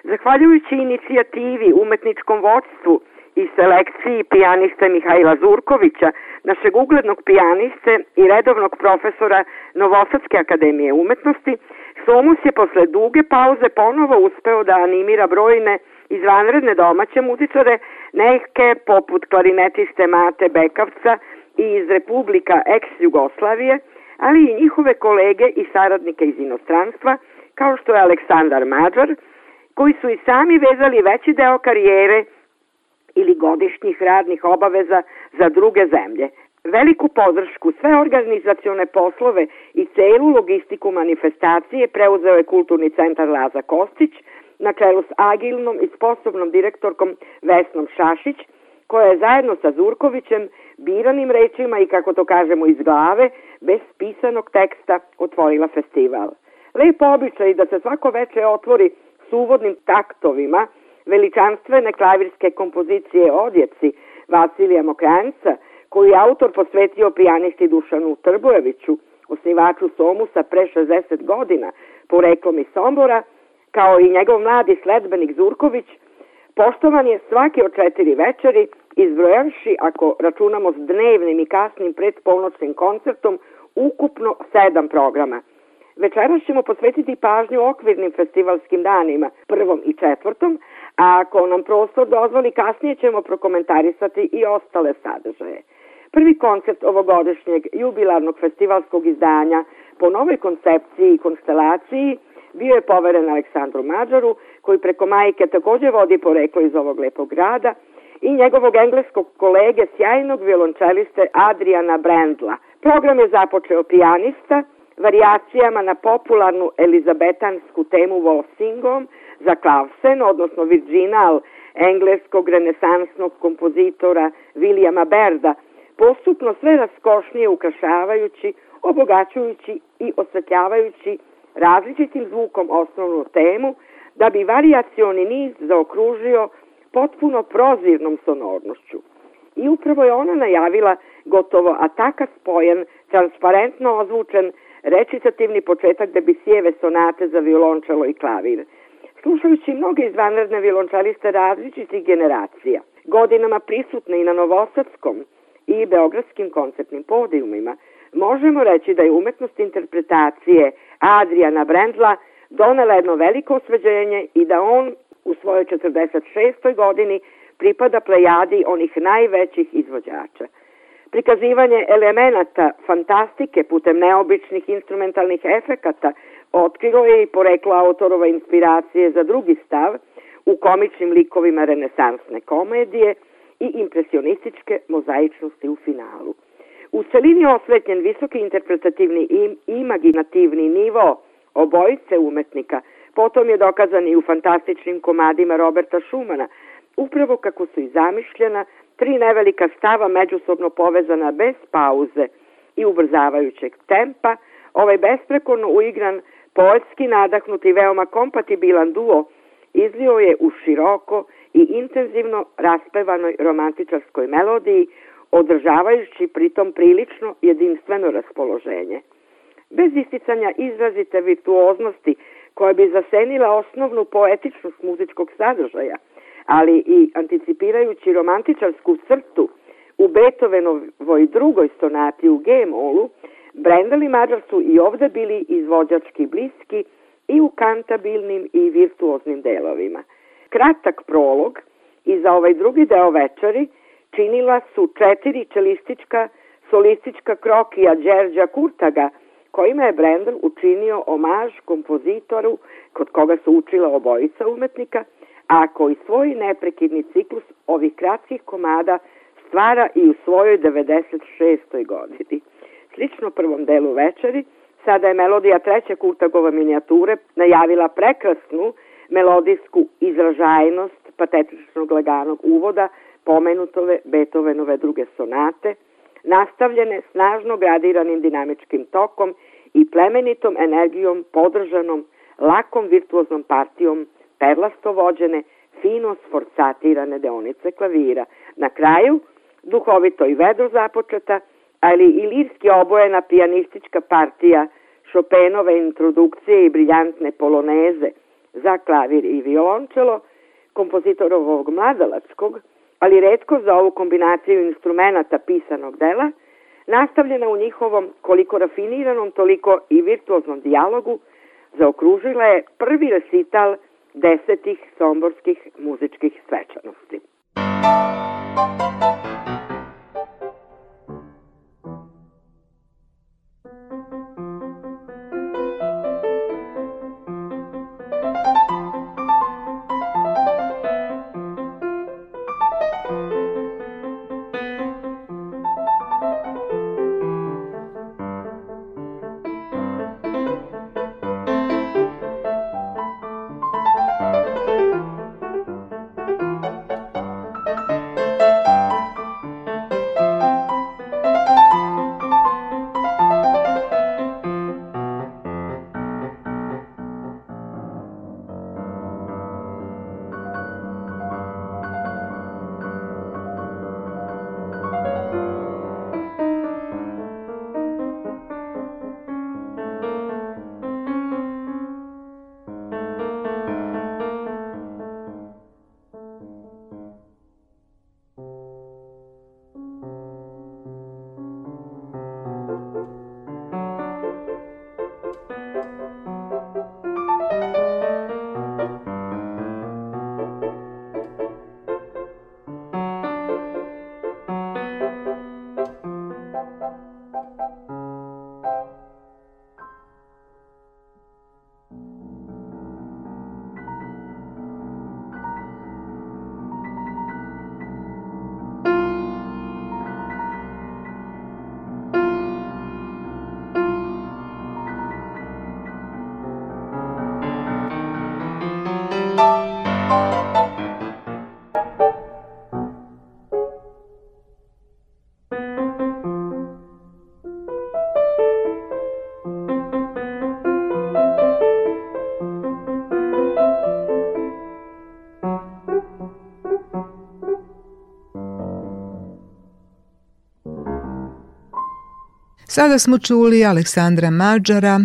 Zahvaljujući inicijativi, umetničkom vodstvu i selekciji pijaniste Mihajla Zurkovića, našeg uglednog pijaniste i redovnog profesora Novosadske akademije umetnosti, Somus je posle duge pauze ponovo uspeo da animira brojne izvanredne domaće muzičare, neke poput klarinetiste Mate Bekavca i iz Republika ex-Jugoslavije, ali i njihove kolege i saradnike iz inostranstva, kao što je Aleksandar Mađar, koji su i sami vezali veći deo karijere ili godišnjih radnih obaveza za druge zemlje. Veliku podršku, sve organizacione poslove i celu logistiku manifestacije preuzeo je Kulturni centar Laza Kostić, na čelu s agilnom i sposobnom direktorkom Vesnom Šašić, koja je zajedno sa Zurkovićem, biranim rečima i kako to kažemo iz glave, bez pisanog teksta otvorila festival. Lepo običaj da se svako veče otvori s uvodnim taktovima veličanstvene klavirske kompozicije Odjeci Vasilija Mokranjca, koju je autor posvetio pijanisti Dušanu Trbojeviću, osnivaču Somusa pre 60 godina, poreklom iz Sombora, kao i njegov mladi sledbenik Zurković, poštovan je svaki od četiri večeri, izbrojavši, ako računamo s dnevnim i kasnim predpolnočnim koncertom, ukupno sedam programa. Večeras ćemo posvetiti pažnju okvirnim festivalskim danima, prvom i četvrtom, a ako nam prostor dozvoli, kasnije ćemo prokomentarisati i ostale sadržaje. Prvi koncert ovogodišnjeg jubilarnog festivalskog izdanja po novoj koncepciji i konstelaciji bio je poveren Aleksandru Mađaru, koji preko majke takođe vodi poreklo iz ovog lepog grada, i njegovog engleskog kolege, sjajnog violončeliste Adriana Brendla. Program je započeo pijanista, varijacijama na popularnu elizabetansku temu Walsingom za klavsen, odnosno virginal engleskog renesansnog kompozitora Williama Berda, postupno sve raskošnije ukrašavajući, obogaćujući i osvetljavajući različitim zvukom osnovnu temu, da bi variacioni niz zaokružio potpuno prozirnom sonornošću. I upravo je ona najavila gotovo ataka spojen, transparentno ozvučen, recitativni početak Debisijeve sonate za violončelo i klavir. Slušajući mnoge izvanredne violončaliste različitih generacija, godinama prisutne i na Novosadskom i Beogradskim koncertnim podijumima, možemo reći da je umetnost interpretacije Adriana Brendla donela jedno veliko osveđenje i da on u svojoj 46. godini pripada plejadi onih najvećih izvođača. Prikazivanje elemenata fantastike putem neobičnih instrumentalnih efekata otkrilo je i poreklo autorova inspiracije za drugi stav u komičnim likovima renesansne komedije i impresionističke mozaičnosti u finalu. U celini osvetljen visoki interpretativni i imaginativni nivo obojice umetnika, potom je dokazan i u fantastičnim komadima Roberta Šumana, upravo kako su i zamišljena tri nevelika stava međusobno povezana bez pauze i ubrzavajućeg tempa, ovaj besprekorno uigran, poetski nadahnuti i veoma kompatibilan duo izlio je u široko i intenzivno raspevanoj romantičarskoj melodiji, održavajući pritom prilično jedinstveno raspoloženje. Bez isticanja izrazite virtuoznosti koja bi zasenila osnovnu poetičnost muzičkog sadržaja, ali i anticipirajući romantičarsku crtu u Beethovenovoj drugoj sonati u G-molu, Brendel i Mađar su i ovde bili izvođački bliski i u kantabilnim i virtuoznim delovima. Kratak prolog i za ovaj drugi deo večeri činila su četiri čelistička solistička krokija Đerđa Kurtaga, kojima je Brendel učinio omaž kompozitoru kod koga su učila obojica umetnika, a koji svoj neprekidni ciklus ovih kratkih komada stvara i u svojoj 96. godini. Slično prvom delu večeri, sada je melodija treće Kurtagova minijature najavila prekrasnu melodijsku izražajnost patetičnog laganog uvoda pomenutove Beethovenove druge sonate, nastavljene snažno gradiranim dinamičkim tokom i plemenitom energijom podržanom lakom virtuoznom partijom perlasto vođene, fino sforcatirane deonice klavira. Na kraju, duhovito i vedro započeta, ali i lirski obojena pijanistička partija Chopinove introdukcije i briljantne poloneze za klavir i violončelo, kompozitorovog mladalačkog, ali redko za ovu kombinaciju instrumenta pisanog dela, nastavljena u njihovom koliko rafiniranom, toliko i virtuoznom dijalogu, zaokružila je prvi recital desetih somborskih muzičkih svečanosti. Sada smo čuli Aleksandra Mađara,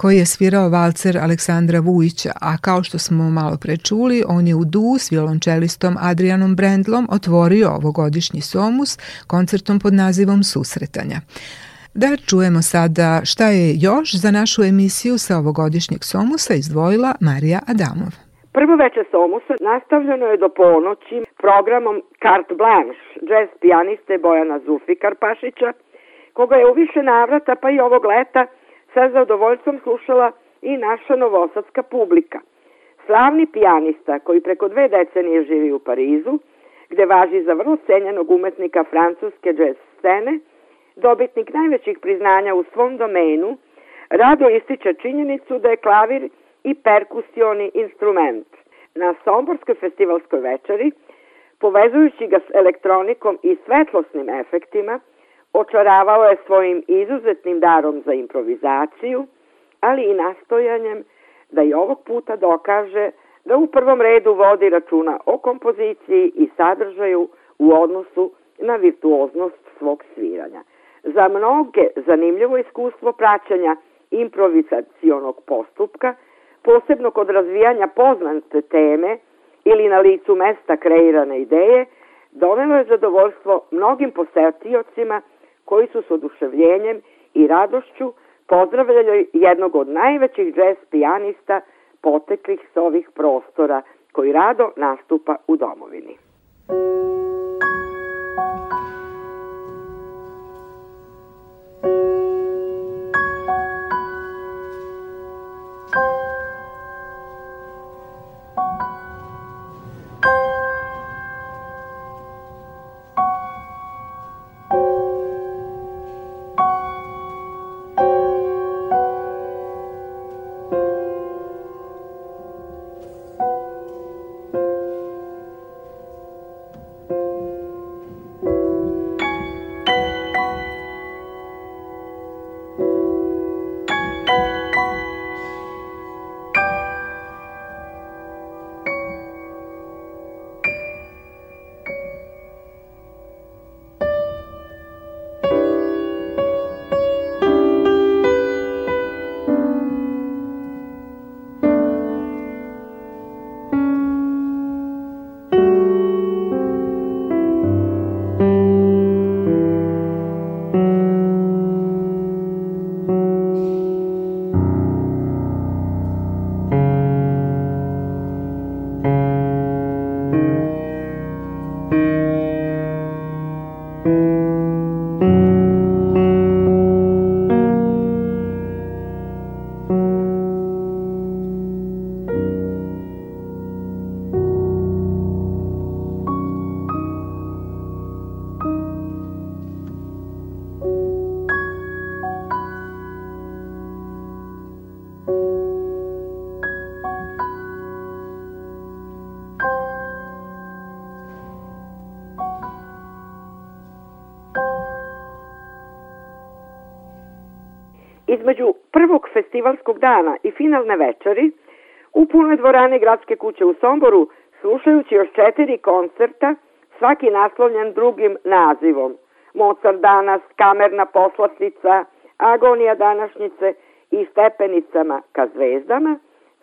koji je svirao valcer Aleksandra Vujića, a kao što smo malo pre čuli, on je u du s violončelistom Adrianom Brendlom otvorio ovogodišnji Somus koncertom pod nazivom Susretanja. Da čujemo sada šta je još za našu emisiju sa ovogodišnjeg Somusa izdvojila Marija Adamov. Prvo veče Somusa nastavljeno je do ponoći programom Carte Blanche, jazz pijaniste Bojana Zufi Karpašića, koga je u više navrata, pa i ovog leta, sa zadovoljstvom slušala i naša novosadska publika. Slavni pijanista koji preko dve decenije živi u Parizu, gde važi za vrlo cenjenog umetnika francuske jazz scene, dobitnik najvećih priznanja u svom domenu, rado ističe činjenicu da je klavir i perkusioni instrument. Na Somborskoj festivalskoj večeri, povezujući ga s elektronikom i svetlosnim efektima, očaravao je svojim izuzetnim darom za improvizaciju, ali i nastojanjem da i ovog puta dokaže da u prvom redu vodi računa o kompoziciji i sadržaju u odnosu na virtuoznost svog sviranja. Za mnoge zanimljivo iskustvo praćanja improvizacionog postupka, posebno kod razvijanja poznate teme ili na licu mesta kreirane ideje, donelo je zadovoljstvo mnogim posetiocima koji su s oduševljenjem i radošću pozdravljali jednog od najvećih jazz pijanista poteklih s ovih prostora koji rado nastupa u domovini. Između dana i finalne večeri u punoj dvorani Gradske kuće u Somboru slušajući još četiri koncerta, svaki naslovljen drugim nazivom. Mozart danas, kamerna poslastica, agonija današnjice i stepenicama ka zvezdama,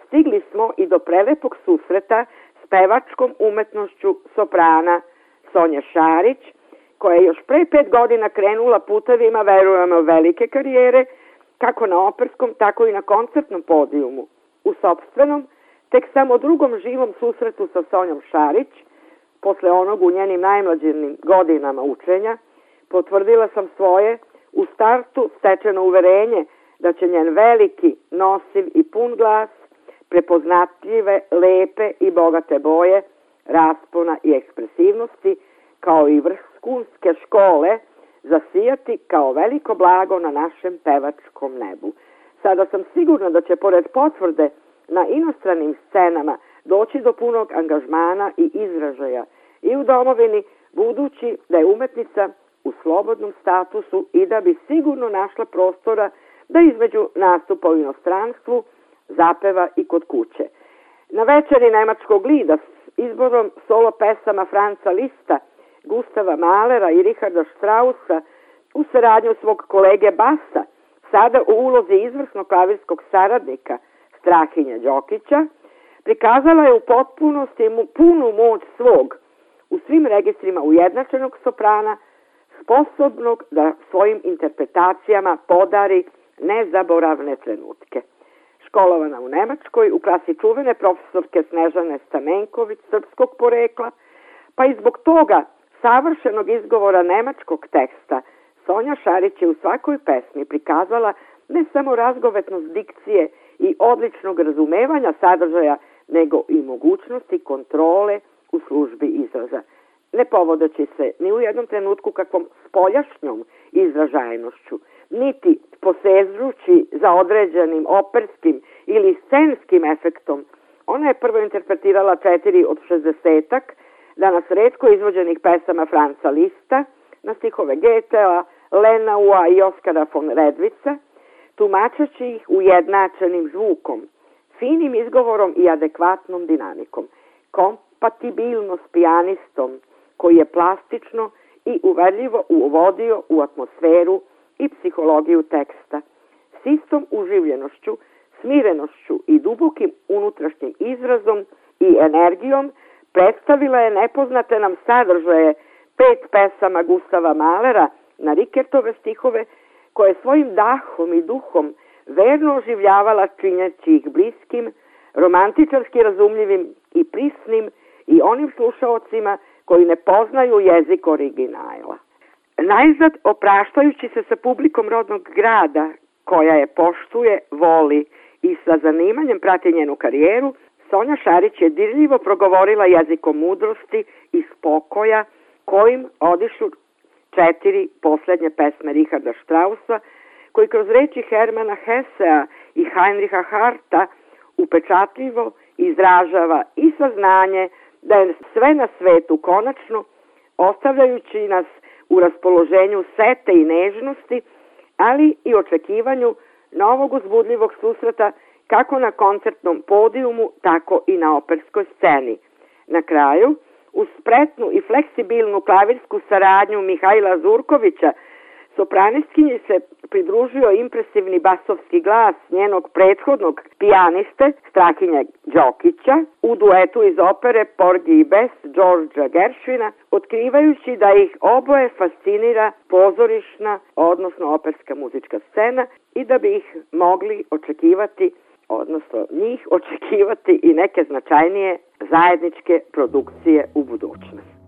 stigli smo i do prelepog susreta s pevačkom umetnošću soprana Sonja Šarić, koja je još pre pet godina krenula putevima, verujemo, velike karijere, kako na operskom, tako i na koncertnom podijumu. U sobstvenom, tek samo drugom živom susretu sa Sonjom Šarić, posle onog u njenim najmlađenim godinama učenja, potvrdila sam svoje u startu stečeno uverenje da će njen veliki, nosiv i pun glas, prepoznatljive, lepe i bogate boje, raspona i ekspresivnosti, kao i vrhunske škole, zasijati kao veliko blago na našem pevačkom nebu. Sada sam sigurna da će pored potvrde na inostranim scenama doći do punog angažmana i izražaja i u domovini, budući da je umetnica u slobodnom statusu i da bi sigurno našla prostora da između nastupa u inostranstvu zapeva i kod kuće. Na večeri nemačkog lida s izborom solo pesama Franca Lista, Gustava Malera i Richarda Strausa u saradnju svog kolege Basa, sada u ulozi izvrsnog klavirskog saradnika Strahinja Đokića, prikazala je u potpunosti mu punu moć svog, u svim registrima ujednačenog soprana, sposobnog da svojim interpretacijama podari nezaboravne trenutke. Školovana u Nemačkoj, u klasi čuvene profesorke Snežane Stamenković, srpskog porekla, pa i zbog toga savršenog izgovora nemačkog teksta, Sonja Šarić je u svakoj pesmi prikazala ne samo razgovetnost dikcije i odličnog razumevanja sadržaja, nego i mogućnosti kontrole u službi izraza. Ne povodeći se ni u jednom trenutku kakvom spoljašnjom izražajnošću, niti posežući za određenim operskim ili scenskim efektom, ona je prvo interpretirala četiri od šestdesetak, danas redko izvođenih pesama Franca Lista, na stihove Goethea, Lenaua i Oskara von Redvica, tumačeći ih ujednačenim zvukom, finim izgovorom i adekvatnom dinamikom, kompatibilno s pijanistom, koji je plastično i uverljivo uvodio u atmosferu i psihologiju teksta, s istom uživljenošću, smirenošću i dubokim unutrašnjim izrazom i energijom predstavila je nepoznate nam sadržaje pet pesama Gustava Malera na Rikertove stihove, koje svojim dahom i duhom verno oživljavala činjeći ih bliskim, romantičarski razumljivim i prisnim i onim slušaocima koji ne poznaju jezik originala. Najzad, opraštajući se sa publikom rodnog grada, koja je poštuje, voli i sa zanimanjem prati njenu karijeru, Sonja Šarić je dirljivo progovorila jezikom mudrosti i spokoja kojim odišu četiri poslednje pesme Richarda Strausa, koji kroz reči Hermana Hesea i Heinricha Harta upečatljivo izražava i saznanje da je sve na svetu konačno, ostavljajući nas u raspoloženju sete i nežnosti, ali i očekivanju novog uzbudljivog susreta kako na koncertnom podijumu, tako i na operskoj sceni. Na kraju, uz spretnu i fleksibilnu klavirsku saradnju Mihajla Zurkovića, Sopranistkinji se pridružio impresivni basovski glas njenog prethodnog pijaniste Strahinja Đokića u duetu iz opere Porgi i Bes Đorđa Geršvina, otkrivajući da ih oboje fascinira pozorišna, odnosno operska muzička scena i da bi ih mogli očekivati odnosno njih očekivati i neke značajnije zajedničke produkcije u budućnosti.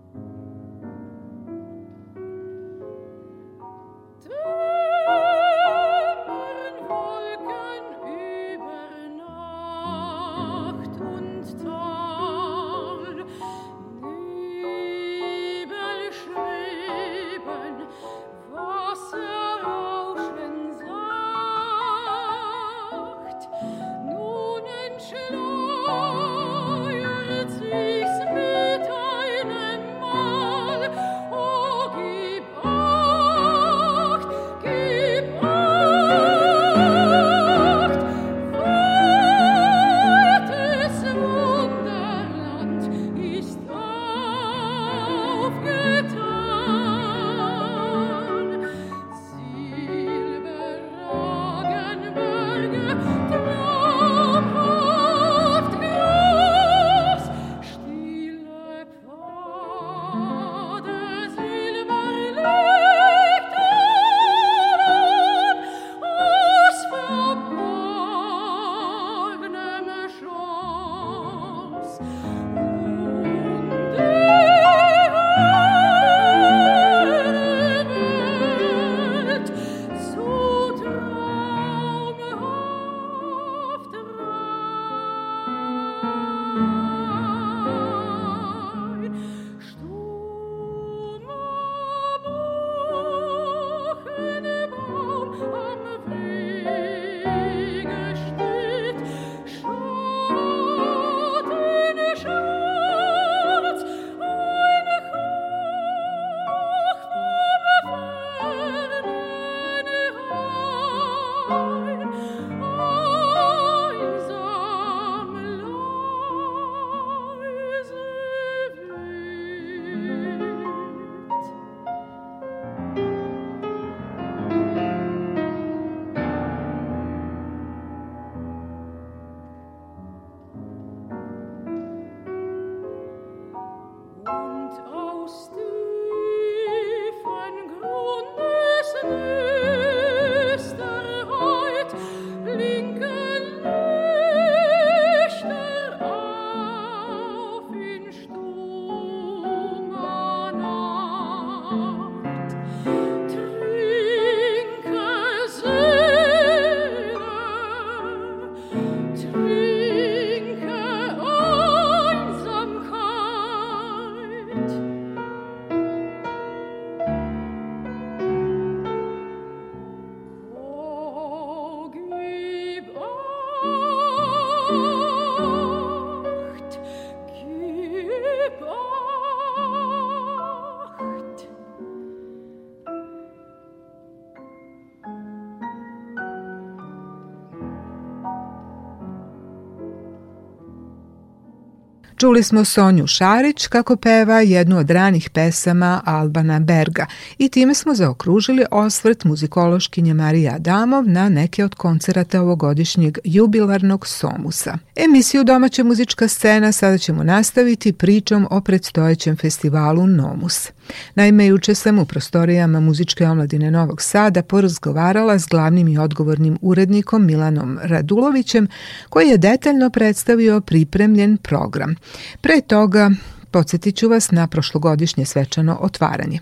Čuli smo Sonju Šarić kako peva jednu od ranih pesama Albana Berga i time smo zaokružili osvrt muzikološkinje Marija Adamov na neke od koncerata ovogodišnjeg jubilarnog Somusa. Emisiju Domaća muzička scena sada ćemo nastaviti pričom o predstojećem festivalu Nomus. Naime, juče sam u prostorijama muzičke omladine Novog Sada porazgovarala s glavnim i odgovornim urednikom Milanom Radulovićem, koji je detaljno predstavio pripremljen program. Pre toga Podsjetit ću vas na prošlogodišnje svečano otvaranje.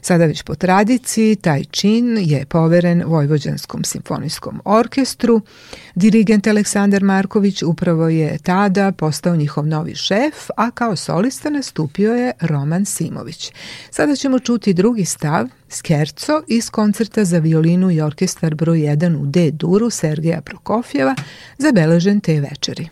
Sada već po tradiciji, taj čin je poveren Vojvođanskom simfonijskom orkestru. Dirigent Aleksandar Marković upravo je tada postao njihov novi šef, a kao solista nastupio je Roman Simović. Sada ćemo čuti drugi stav, Skerco iz koncerta za violinu i orkestar broj 1 u D-duru Sergeja Prokofjeva, zabeležen te večeri.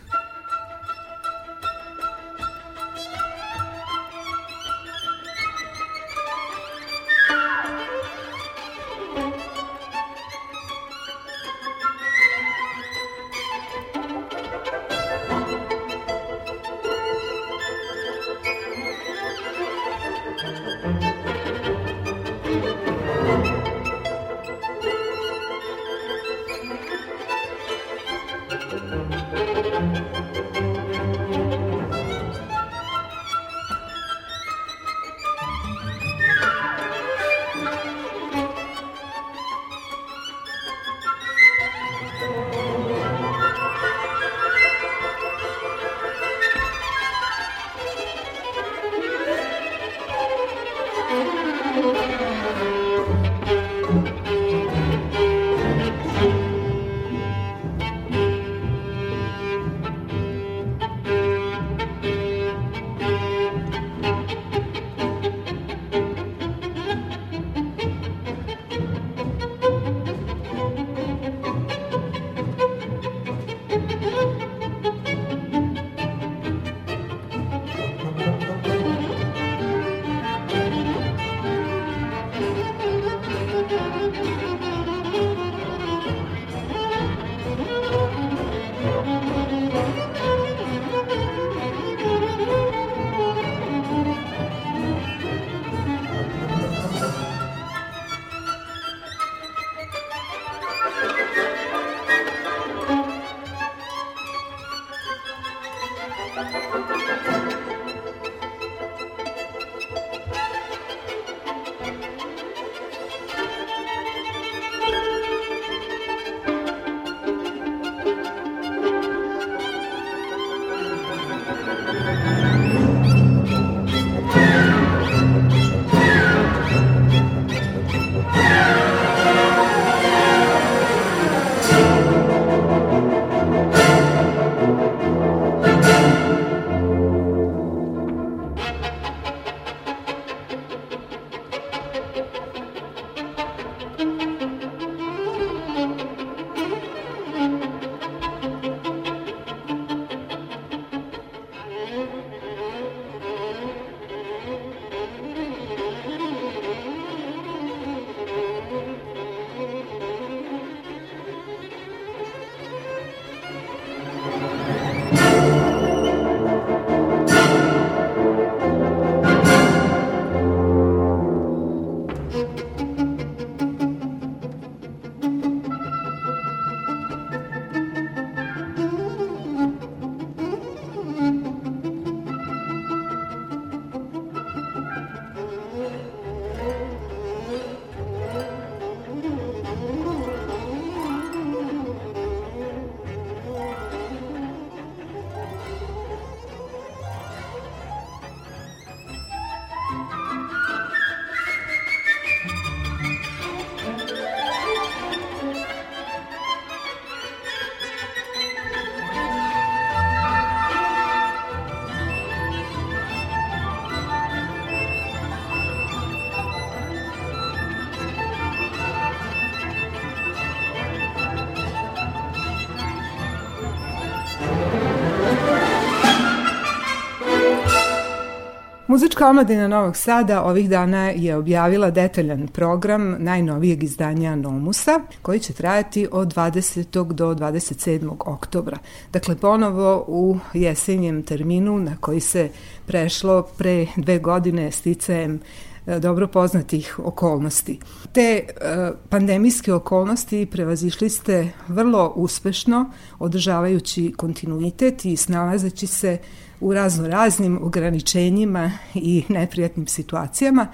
Muzička omladina Novog Sada ovih dana je objavila detaljan program najnovijeg izdanja Nomusa, koji će trajati od 20. do 27. oktobra. Dakle, ponovo u jesenjem terminu na koji se prešlo pre dve godine sticajem e, dobro poznatih okolnosti. Te e, pandemijske okolnosti prevazišli ste vrlo uspešno, održavajući kontinuitet i snalazeći se u razno raznim ograničenjima i neprijatnim situacijama.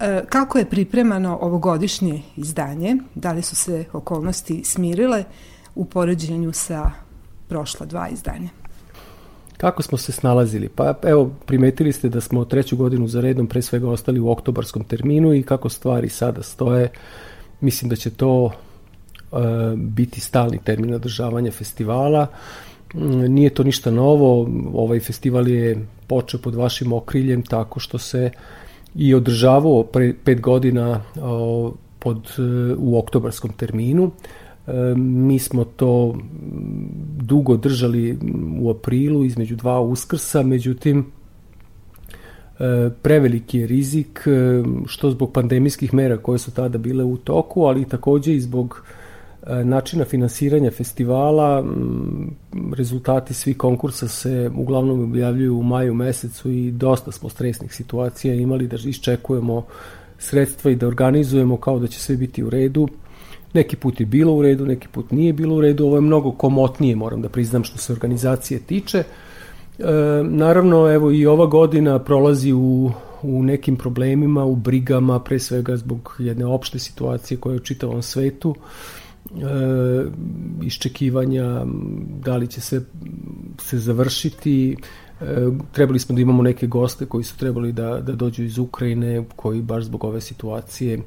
E, kako je pripremano ovogodišnje izdanje? Da li su se okolnosti smirile u poređenju sa prošla dva izdanja? Kako smo se snalazili? Pa evo, primetili ste da smo treću godinu za redom pre svega ostali u oktobarskom terminu i kako stvari sada stoje, mislim da će to e, biti stalni termin održavanja festivala. Mm, nije to ništa novo, ovaj festival je počeo pod vašim okriljem tako što se i održavao pre pet godina pod, u oktobarskom terminu. E, mi smo to dugo držali u aprilu između dva uskrsa, međutim e, preveliki je rizik e, što zbog pandemijskih mera koje su tada bile u toku, ali takođe i zbog načina finansiranja festivala. Rezultati svih konkursa se uglavnom objavljuju u maju mesecu i dosta smo stresnih situacija imali da iščekujemo sredstva i da organizujemo kao da će sve biti u redu. Neki put je bilo u redu, neki put nije bilo u redu. Ovo je mnogo komotnije, moram da priznam, što se organizacije tiče. E, naravno, evo i ova godina prolazi u, u nekim problemima, u brigama, pre svega zbog jedne opšte situacije koja je u čitavom svetu. E, iščekivanja da li će se, se završiti e, trebali smo da imamo neke goste koji su trebali da, da dođu iz Ukrajine koji baš zbog ove situacije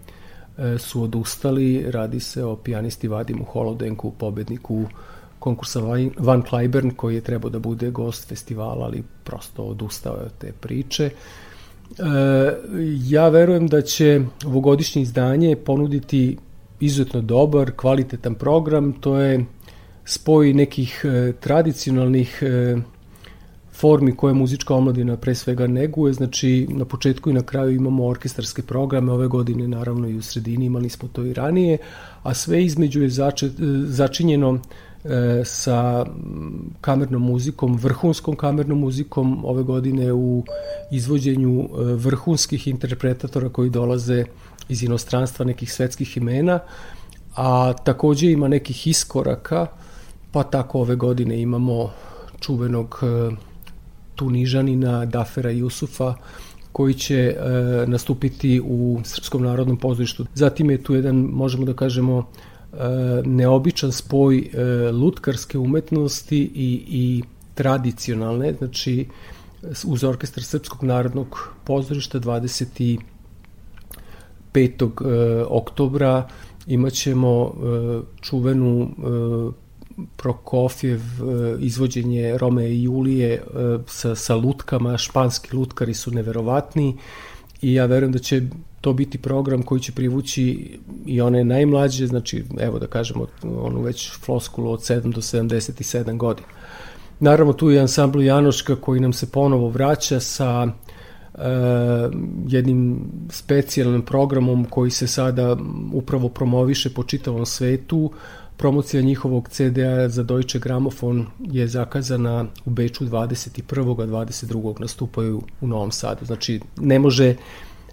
E, su odustali. Radi se o pijanisti Vadimu Holodenku, pobedniku konkursa Van Cliburn koji je trebao da bude gost festivala, ali prosto odustao je od te priče. E, ja verujem da će ovogodišnje izdanje ponuditi izuzetno dobar, kvalitetan program. To je spoj nekih e, tradicionalnih e, formi koje muzička omladina pre svega neguje, znači na početku i na kraju imamo orkestarske programe, ove godine naravno i u sredini imali smo to i ranije, a sve između je zače, začinjeno e, sa kamernom muzikom, vrhunskom kamernom muzikom ove godine u izvođenju e, vrhunskih interpretatora koji dolaze iz inostranstva nekih svetskih imena, a takođe ima nekih iskoraka, pa tako ove godine imamo čuvenog e, Tunižanina Dafera Jusufa koji će e, nastupiti u Srpskom narodnom pozorištu. Zatim je tu jedan, možemo da kažemo, e, neobičan spoj lutkarske umetnosti i, i tradicionalne, znači uz orkestar Srpskog narodnog pozorišta 25. E, oktobra imaćemo e, čuvenu e, Prokofjev, izvođenje Rome i Julije sa, sa lutkama, španski lutkari su neverovatni i ja verujem da će to biti program koji će privući i one najmlađe, znači evo da kažemo onu već floskulu od 7 do 77 godina. Naravno tu je ansambl Janoška koji nam se ponovo vraća sa jednim specijalnim programom koji se sada upravo promoviše po čitavom svetu, Promocija njihovog CD-a za Deutsche Gramofon je zakazana u Beču 21. a 22. nastupaju u Novom Sadu. Znači, ne može e,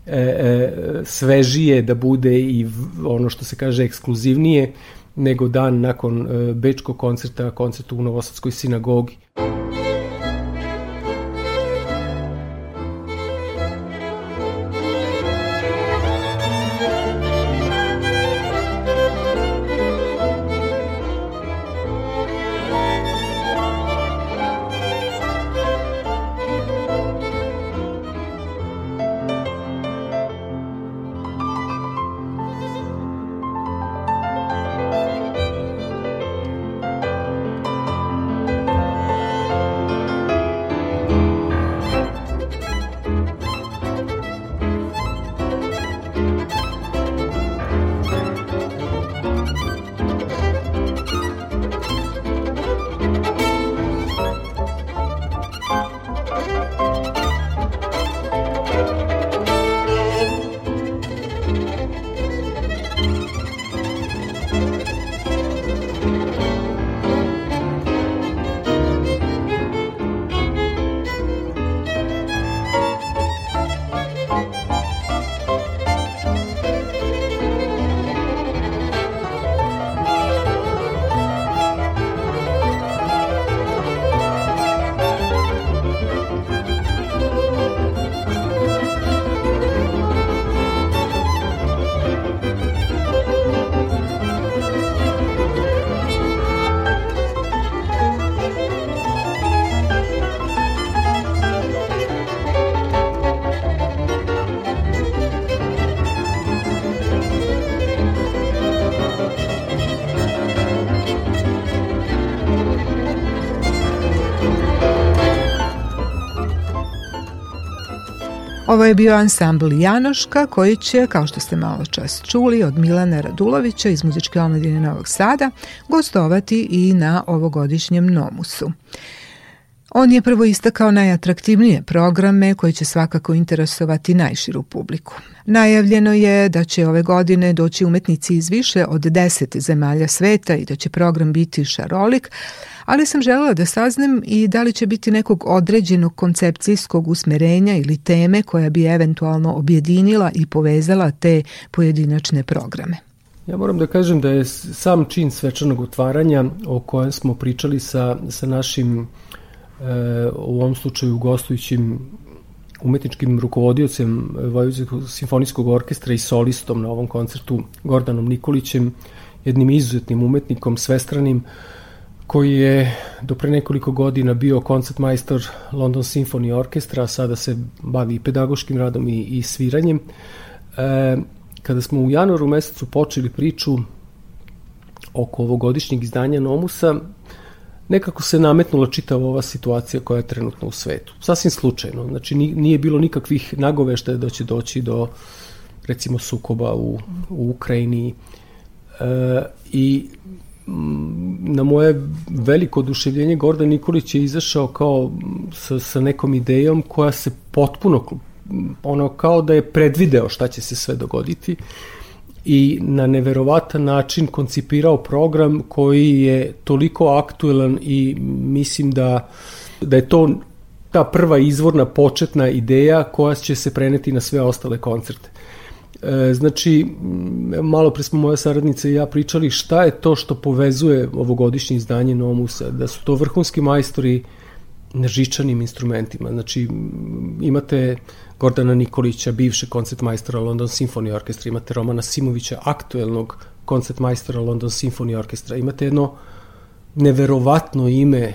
e, svežije da bude i ono što se kaže ekskluzivnije nego dan nakon e, bečkog koncerta, koncertu u Novosadskoj sinagogi. Ovo je bio ansambl Janoška koji će, kao što ste malo čas čuli, od Milana Radulovića iz muzičke omladine Novog Sada gostovati i na ovogodišnjem Nomusu. On je prvo istakao najatraktivnije programe koji će svakako interesovati najširu publiku. Najavljeno je da će ove godine doći umetnici iz više od deset zemalja sveta i da će program biti šarolik, ali sam želela da saznam i da li će biti nekog određenog koncepcijskog usmerenja ili teme koja bi eventualno objedinila i povezala te pojedinačne programe. Ja moram da kažem da je sam čin svečanog otvaranja o kojem smo pričali sa, sa našim u ovom slučaju gostujućim umetničkim rukovodiocem Vojvodinskog simfonijskog orkestra i solistom na ovom koncertu Gordanom Nikolićem, jednim izuzetnim umetnikom, svestranim, koji je do pre nekoliko godina bio koncertmajstor London Symphony Orkestra, a sada se bavi pedagoškim radom i, i sviranjem. E, kada smo u januaru mesecu počeli priču oko ovogodišnjeg izdanja Nomusa, nekako se nametnula čitava ova situacija koja je trenutno u svetu. Sasvim slučajno. Znači nije bilo nikakvih nagoveštaja da će doći do recimo sukoba u, u Ukrajini e, i na moje veliko oduševljenje Gordan Nikolić je izašao kao sa, sa nekom idejom koja se potpuno ono kao da je predvideo šta će se sve dogoditi i na neverovatan način koncipirao program koji je toliko aktuelan i mislim da, da je to ta prva izvorna početna ideja koja će se preneti na sve ostale koncerte. E, znači, malo pre smo moja saradnica i ja pričali šta je to što povezuje ovogodišnje izdanje Nomusa, da su to vrhunski majstori na žičanim instrumentima. Znači, imate Gordana Nikolića, bivše koncertmajstora London Symphony Orkestra, imate Romana Simovića, aktuelnog koncertmajstora London Symphony Orkestra, imate jedno neverovatno ime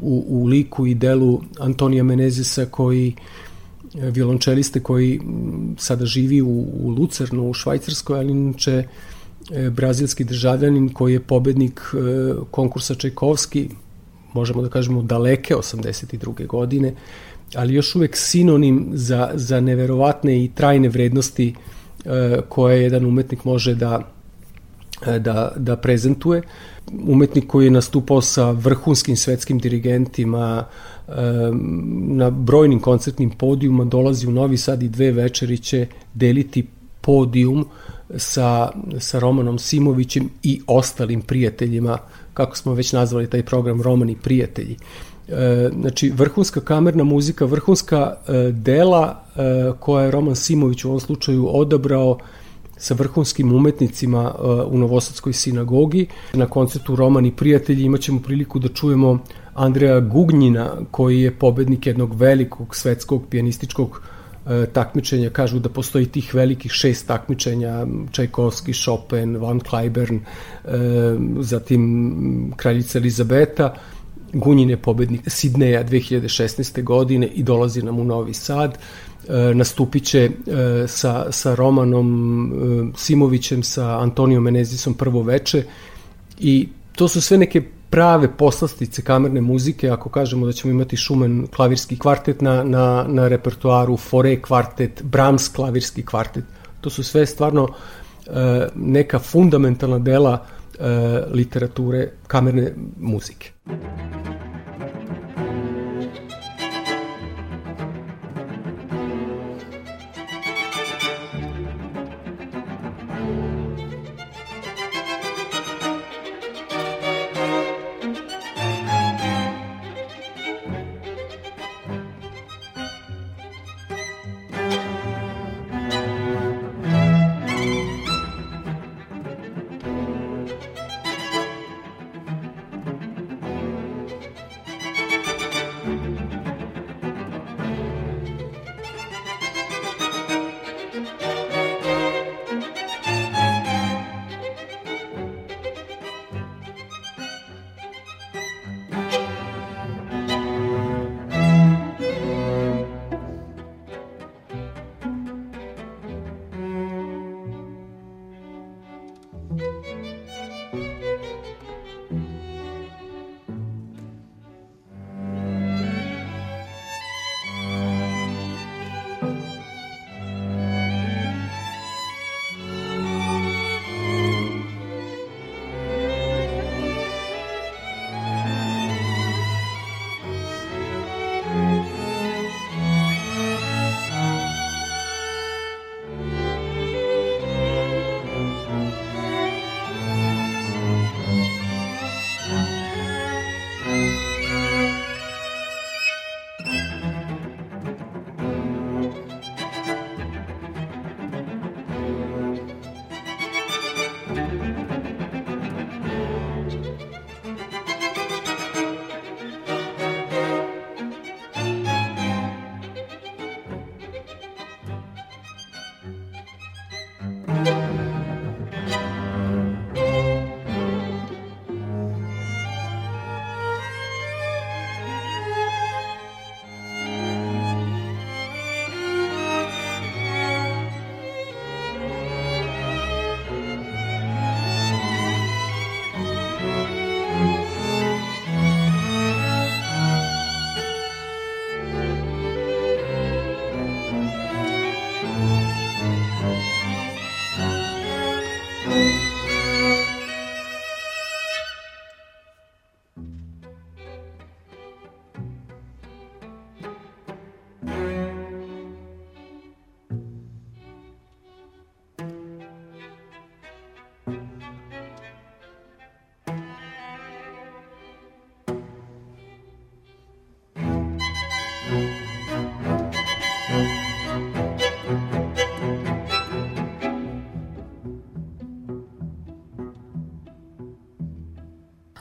u, u liku i delu Antonija Menezesa koji violončeliste koji sada živi u, u Lucernu u Švajcarskoj, ali inače e, brazilski državljanin koji je pobednik e, konkursa Čajkovski, možemo da kažemo daleke 82. godine, ali još uvek sinonim za, za neverovatne i trajne vrednosti e, koje jedan umetnik može da, da, da prezentuje. Umetnik koji je nastupao sa vrhunskim svetskim dirigentima, na brojnim koncertnim podijuma dolazi u Novi Sad i dve večeri će deliti podijum sa, sa Romanom Simovićem i ostalim prijateljima, kako smo već nazvali taj program Romani prijatelji. E, znači, vrhunska kamerna muzika, vrhunska e, dela e, koja je Roman Simović u ovom slučaju odabrao sa vrhunskim umetnicima e, u Novosadskoj sinagogi. Na koncertu Romani prijatelji imaćemo priliku da čujemo Andreja Gugnjina, koji je pobednik jednog velikog svetskog pijanističkog takmičenja. Kažu da postoji tih velikih šest takmičenja, Čajkovski, Chopin, Van Cliburn, e, zatim kraljica Elizabeta. Gunjin je pobednik Sidneja 2016. godine i dolazi nam u Novi Sad. E, nastupit će e, sa, sa Romanom e, Simovićem, sa Antonijom Menezisom prvo veče i to su sve neke prave poslastice kamerne muzike, ako kažemo da ćemo imati Šumen klavirski kvartet na, na, na repertoaru, Fore kvartet, Brahms klavirski kvartet, to su sve stvarno e, neka fundamentalna dela e, literature kamerne muzike.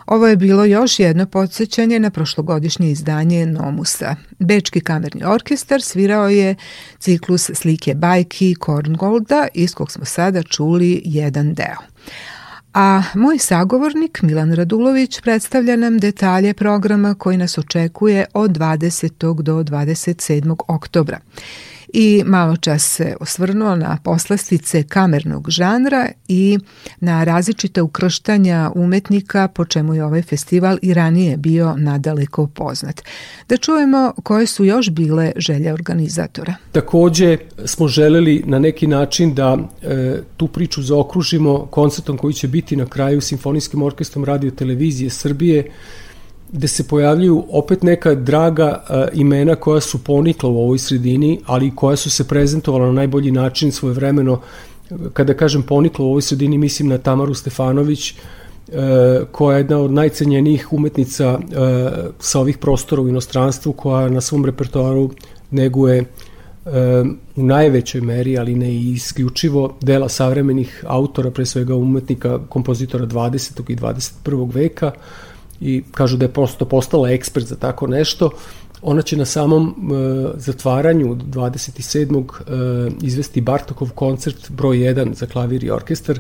Ovo je bilo još jedno podsjećanje na prošlogodišnje izdanje Nomusa. Bečki kamerni orkestar svirao je ciklus slike bajki Korngolda, iz kog smo sada čuli jedan deo. A moj sagovornik Milan Radulović predstavlja nam detalje programa koji nas očekuje od 20. do 27. oktobra i malo čas se osvrnuo na poslastice kamernog žanra i na različite ukrštanja umetnika po čemu je ovaj festival i ranije bio nadaleko poznat. Da čujemo koje su još bile želje organizatora. Takođe smo želeli na neki način da e, tu priču zaokružimo koncertom koji će biti na kraju Simfonijskim orkestrom radio televizije Srbije gde se pojavljuju opet neka draga uh, imena koja su ponikla u ovoj sredini, ali koja su se prezentovala na najbolji način svoje vremeno. Kada kažem ponikla u ovoj sredini, mislim na Tamaru Stefanović, uh, koja je jedna od najcenjenijih umetnica uh, sa ovih prostora u inostranstvu, koja na svom repertoaru neguje u najvećoj meri, ali ne i isključivo, dela savremenih autora, pre svega umetnika, kompozitora 20. i 21. veka, i kažu da je prosto postala ekspert za tako nešto. Ona će na samom e, zatvaranju 27. E, izvesti Bartokov koncert broj 1 za klavir i orkestar,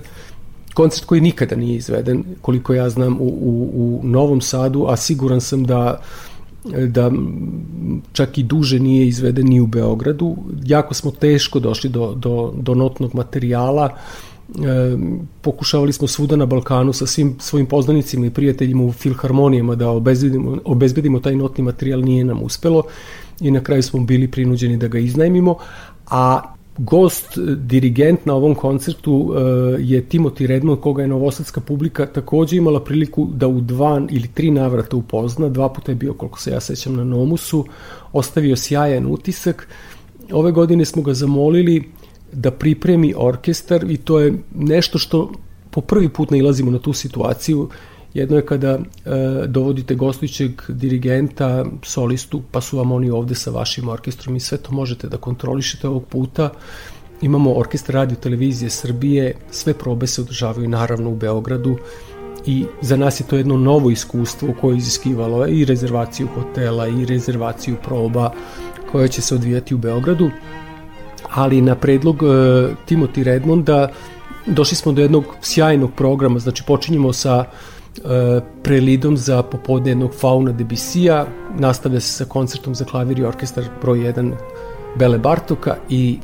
koncert koji nikada nije izveden, koliko ja znam, u, u, u Novom Sadu, a siguran sam da da čak i duže nije izveden ni u Beogradu. Jako smo teško došli do, do, do notnog materijala. Uh, e, pokušavali smo svuda na Balkanu sa svim svojim poznanicima i prijateljima u filharmonijama da obezbedimo, obezbedimo taj notni materijal, nije nam uspelo i na kraju smo bili prinuđeni da ga iznajmimo, a gost, dirigent na ovom koncertu uh, je Timothy Redmond, koga je novosadska publika takođe imala priliku da u dva ili tri navrata upozna, dva puta je bio, koliko se ja sećam, na Nomusu, ostavio sjajan utisak. Ove godine smo ga zamolili da pripremi orkestar i to je nešto što po prvi put nailazimo na tu situaciju. Jedno je kada e, dovodite gostujućeg dirigenta, solistu, pa su vam oni ovde sa vašim orkestrom i sve to možete da kontrolišete ovog puta. Imamo orkestar radio televizije Srbije, sve probe se održavaju naravno u Beogradu i za nas je to jedno novo iskustvo koje je iziskivalo i rezervaciju hotela i rezervaciju proba koja će se odvijati u Beogradu ali na predlog uh, Timothy Redmonda došli smo do jednog sjajnog programa, znači počinjemo sa uh, prelidom za popodne jednog Fauna Debussy-a, nastavlja se sa koncertom za klavir i orkestar broj 1 Bele Bartoka i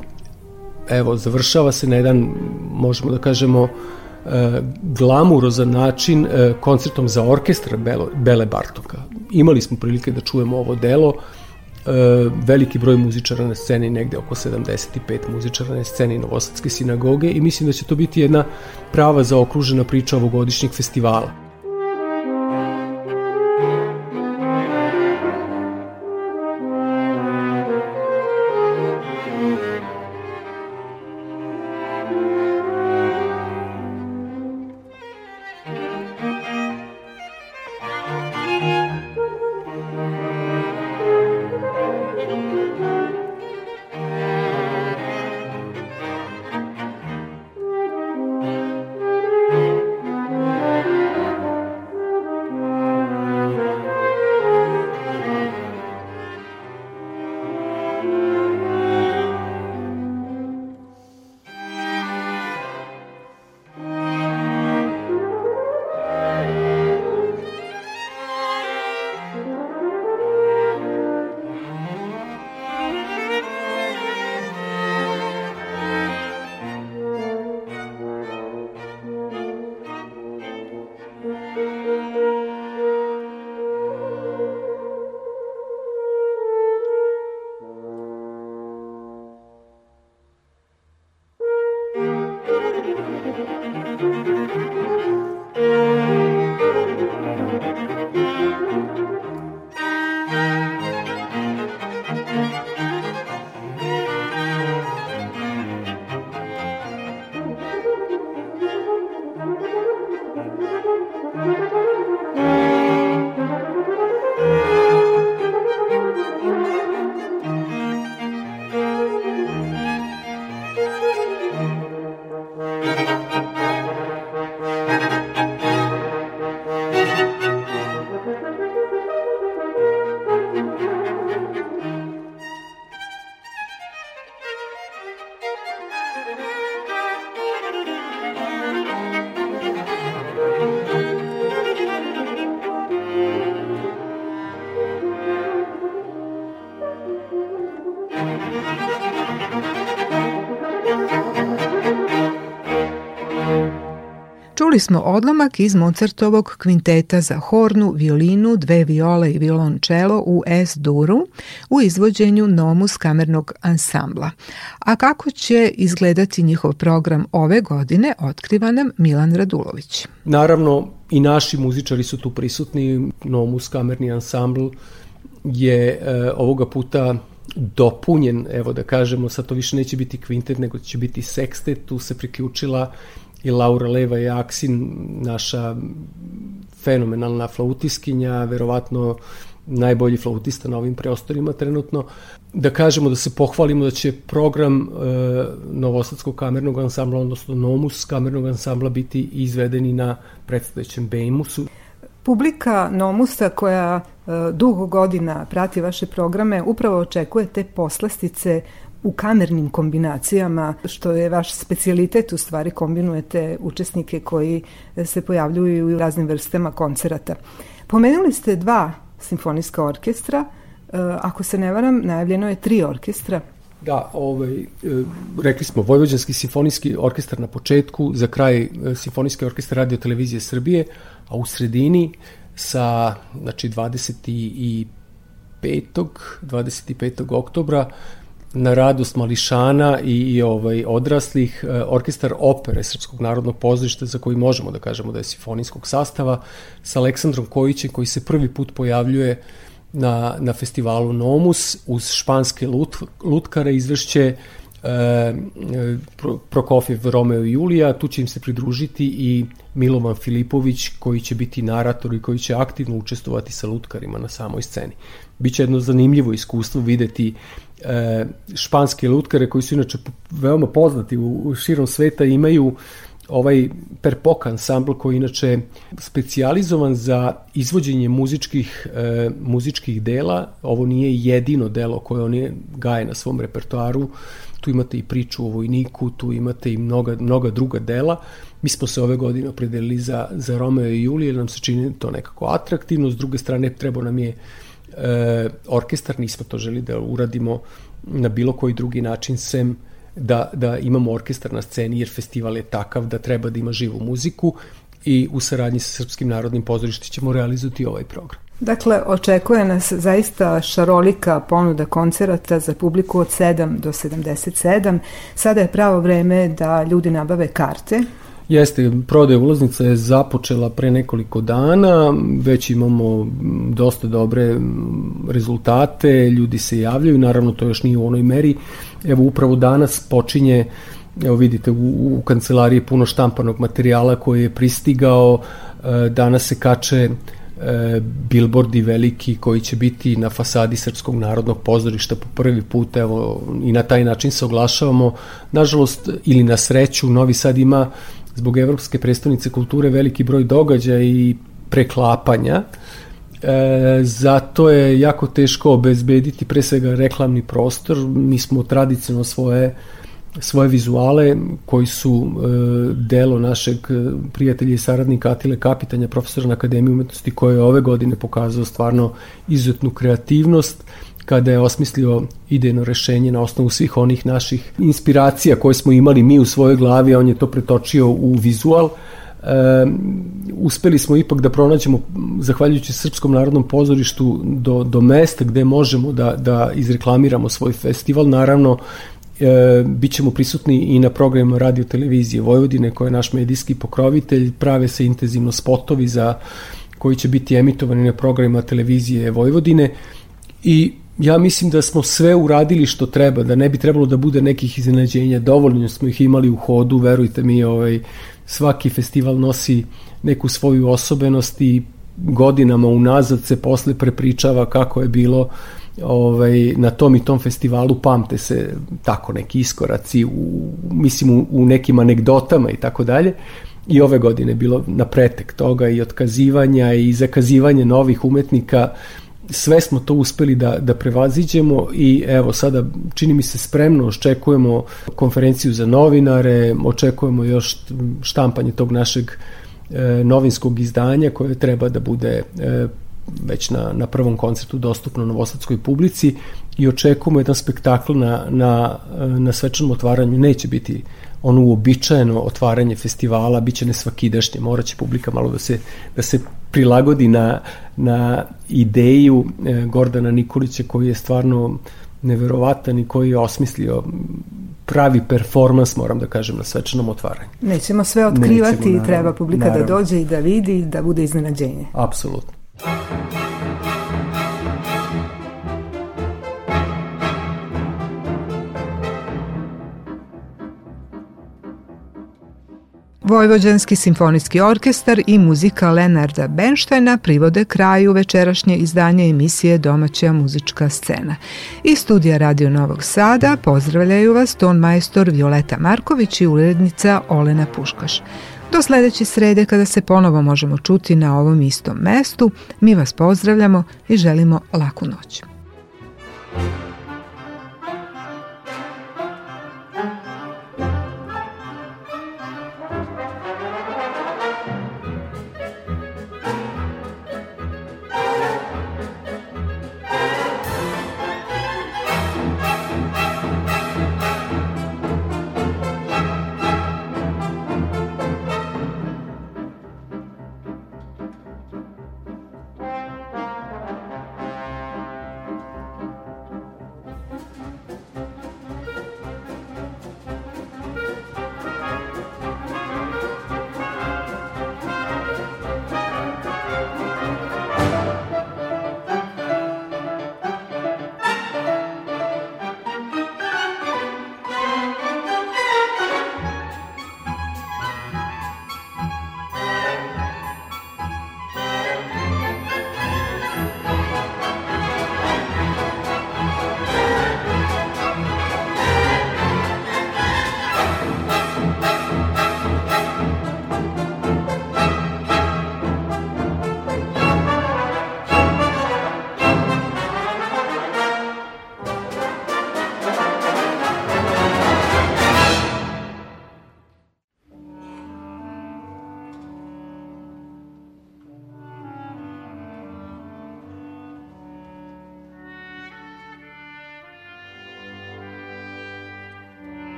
evo, završava se na jedan, možemo da kažemo, uh, glamurozan način uh, koncertom za orkestar Bele Bartoka. Imali smo prilike da čujemo ovo delo, E, veliki broj muzičara na sceni, negde oko 75 muzičara na sceni Novosadske sinagoge i mislim da će to biti jedna prava zaokružena priča ovogodišnjeg festivala. Čuli smo odlomak iz Mozartovog kvinteta za hornu, violinu, dve viole i violončelo u S-duru u izvođenju Nomus kamernog ansambla. A kako će izgledati njihov program ove godine, otkriva nam Milan Radulović. Naravno, i naši muzičari su tu prisutni. Nomus kamerni ansambl je e, ovoga puta dopunjen, evo da kažemo, sad to više neće biti kvintet, nego će biti sekstet, tu se priključila i Laura Leva i Aksin, naša fenomenalna flautiskinja, verovatno najbolji flautista na ovim preostorima trenutno. Da kažemo da se pohvalimo da će program e, Novosadskog kamernog ansambla, odnosno Nomus kamernog ansambla biti izvedeni na predstavljećem Bejmusu. Publika Nomusa koja e, dugo godina prati vaše programe upravo očekuje te poslastice u kamernim kombinacijama, što je vaš specialitet, u stvari kombinujete učesnike koji se pojavljuju u raznim vrstama koncerata. Pomenuli ste dva simfonijska orkestra, e, ako se ne varam, najavljeno je tri orkestra. Da, ovaj, e, rekli smo Vojvođanski simfonijski orkestar na početku, za kraj e, Simfonijski orkestar radio televizije Srbije, a u sredini sa znači 25. 25. oktobra na radost mališana i, i ovaj odraslih e, orkestar opere Srpskog narodnog pozorišta za koji možemo da kažemo da je simfonijskog sastava sa Aleksandrom Kojićem koji se prvi put pojavljuje na, na festivalu Nomus uz španske lut, lutkare izvešće e, Prokofjev, Romeo i Julija, tu će im se pridružiti i Milovan Filipović koji će biti narator i koji će aktivno učestovati sa lutkarima na samoj sceni. Biće jedno zanimljivo iskustvo videti e, španske lutkare koji su inače veoma poznati u, u širom sveta imaju ovaj perpok ansambl koji inače specijalizovan za izvođenje muzičkih, e, muzičkih dela. Ovo nije jedino delo koje oni gaje na svom repertoaru. Tu imate i priču o vojniku, tu imate i mnoga, mnoga druga dela. Mi smo se ove godine opredelili za, za Romeo i Julije, nam se čini to nekako atraktivno. S druge strane, treba nam je e, orkestar, nismo to želi da uradimo na bilo koji drugi način sem da, da imamo orkestar na sceni jer festival je takav da treba da ima živu muziku i u saradnji sa Srpskim narodnim pozorištem ćemo realizovati ovaj program. Dakle, očekuje nas zaista šarolika ponuda koncerata za publiku od 7 do 77. Sada je pravo vreme da ljudi nabave karte Jeste, prodaja ulaznica je započela pre nekoliko dana, već imamo dosta dobre rezultate, ljudi se javljaju, naravno to još nije u onoj meri. Evo upravo danas počinje Evo vidite, u, u kancelariji puno štampanog materijala koji je pristigao, e, danas se kače e, bilbordi veliki koji će biti na fasadi Srpskog narodnog pozorišta po prvi put, evo, i na taj način se oglašavamo. Nažalost, ili na sreću, Novi Sad ima zbog Evropske predstavnice kulture veliki broj događaja i preklapanja. E, zato je jako teško obezbediti pre svega reklamni prostor. Mi smo tradicionalno svoje svoje vizuale koji su e, delo našeg prijatelja i saradnika Atile Kapitanja, profesora na Akademiji umetnosti, koji je ove godine pokazao stvarno izuzetnu kreativnost kada je osmislio idejno rešenje na osnovu svih onih naših inspiracija koje smo imali mi u svojoj glavi, a on je to pretočio u vizual. E, uspeli smo ipak da pronađemo, zahvaljujući Srpskom narodnom pozorištu, do, do mesta gde možemo da, da izreklamiramo svoj festival. Naravno, e, bit ćemo prisutni i na programima radio televizije Vojvodine, koja je naš medijski pokrovitelj. Prave se intenzivno spotovi za koji će biti emitovani na programima televizije Vojvodine i ja mislim da smo sve uradili što treba, da ne bi trebalo da bude nekih iznenađenja, dovoljno smo ih imali u hodu, verujte mi, ovaj, svaki festival nosi neku svoju osobenost i godinama unazad se posle prepričava kako je bilo ovaj, na tom i tom festivalu. Pamte se tako neki iskoraci u, mislim u, u nekim anegdotama i tako dalje. I ove godine bilo na pretek toga i otkazivanja i zakazivanje novih umetnika sve smo to uspeli da, da prevaziđemo i evo sada čini mi se spremno očekujemo konferenciju za novinare, očekujemo još štampanje tog našeg e, novinskog izdanja koje treba da bude e, već na, na prvom koncertu dostupno novosadskoj publici i očekujemo jedan spektakl na, na, na svečanom otvaranju. Neće biti ono uobičajeno otvaranje festivala biće nesvakidašnje, morat će publika malo da se, da se prilagodi na, na ideju e, Gordana Nikolića koji je stvarno neverovatan i koji je osmislio pravi performans, moram da kažem, na svečanom otvaranju. Nećemo sve otkrivati, Nećemo, treba publika da naravno. da dođe i da vidi, da bude iznenađenje. Apsolutno. Vojvođanski simfonijski orkestar i muzika Lenarda Benštajna privode kraju večerašnje izdanje emisije Domaća muzička scena. Iz studija Radio Novog Sada pozdravljaju vas ton majstor Violeta Marković i urednica Olena Puškaš. Do sledeće srede kada se ponovo možemo čuti na ovom istom mestu, mi vas pozdravljamo i želimo laku noć.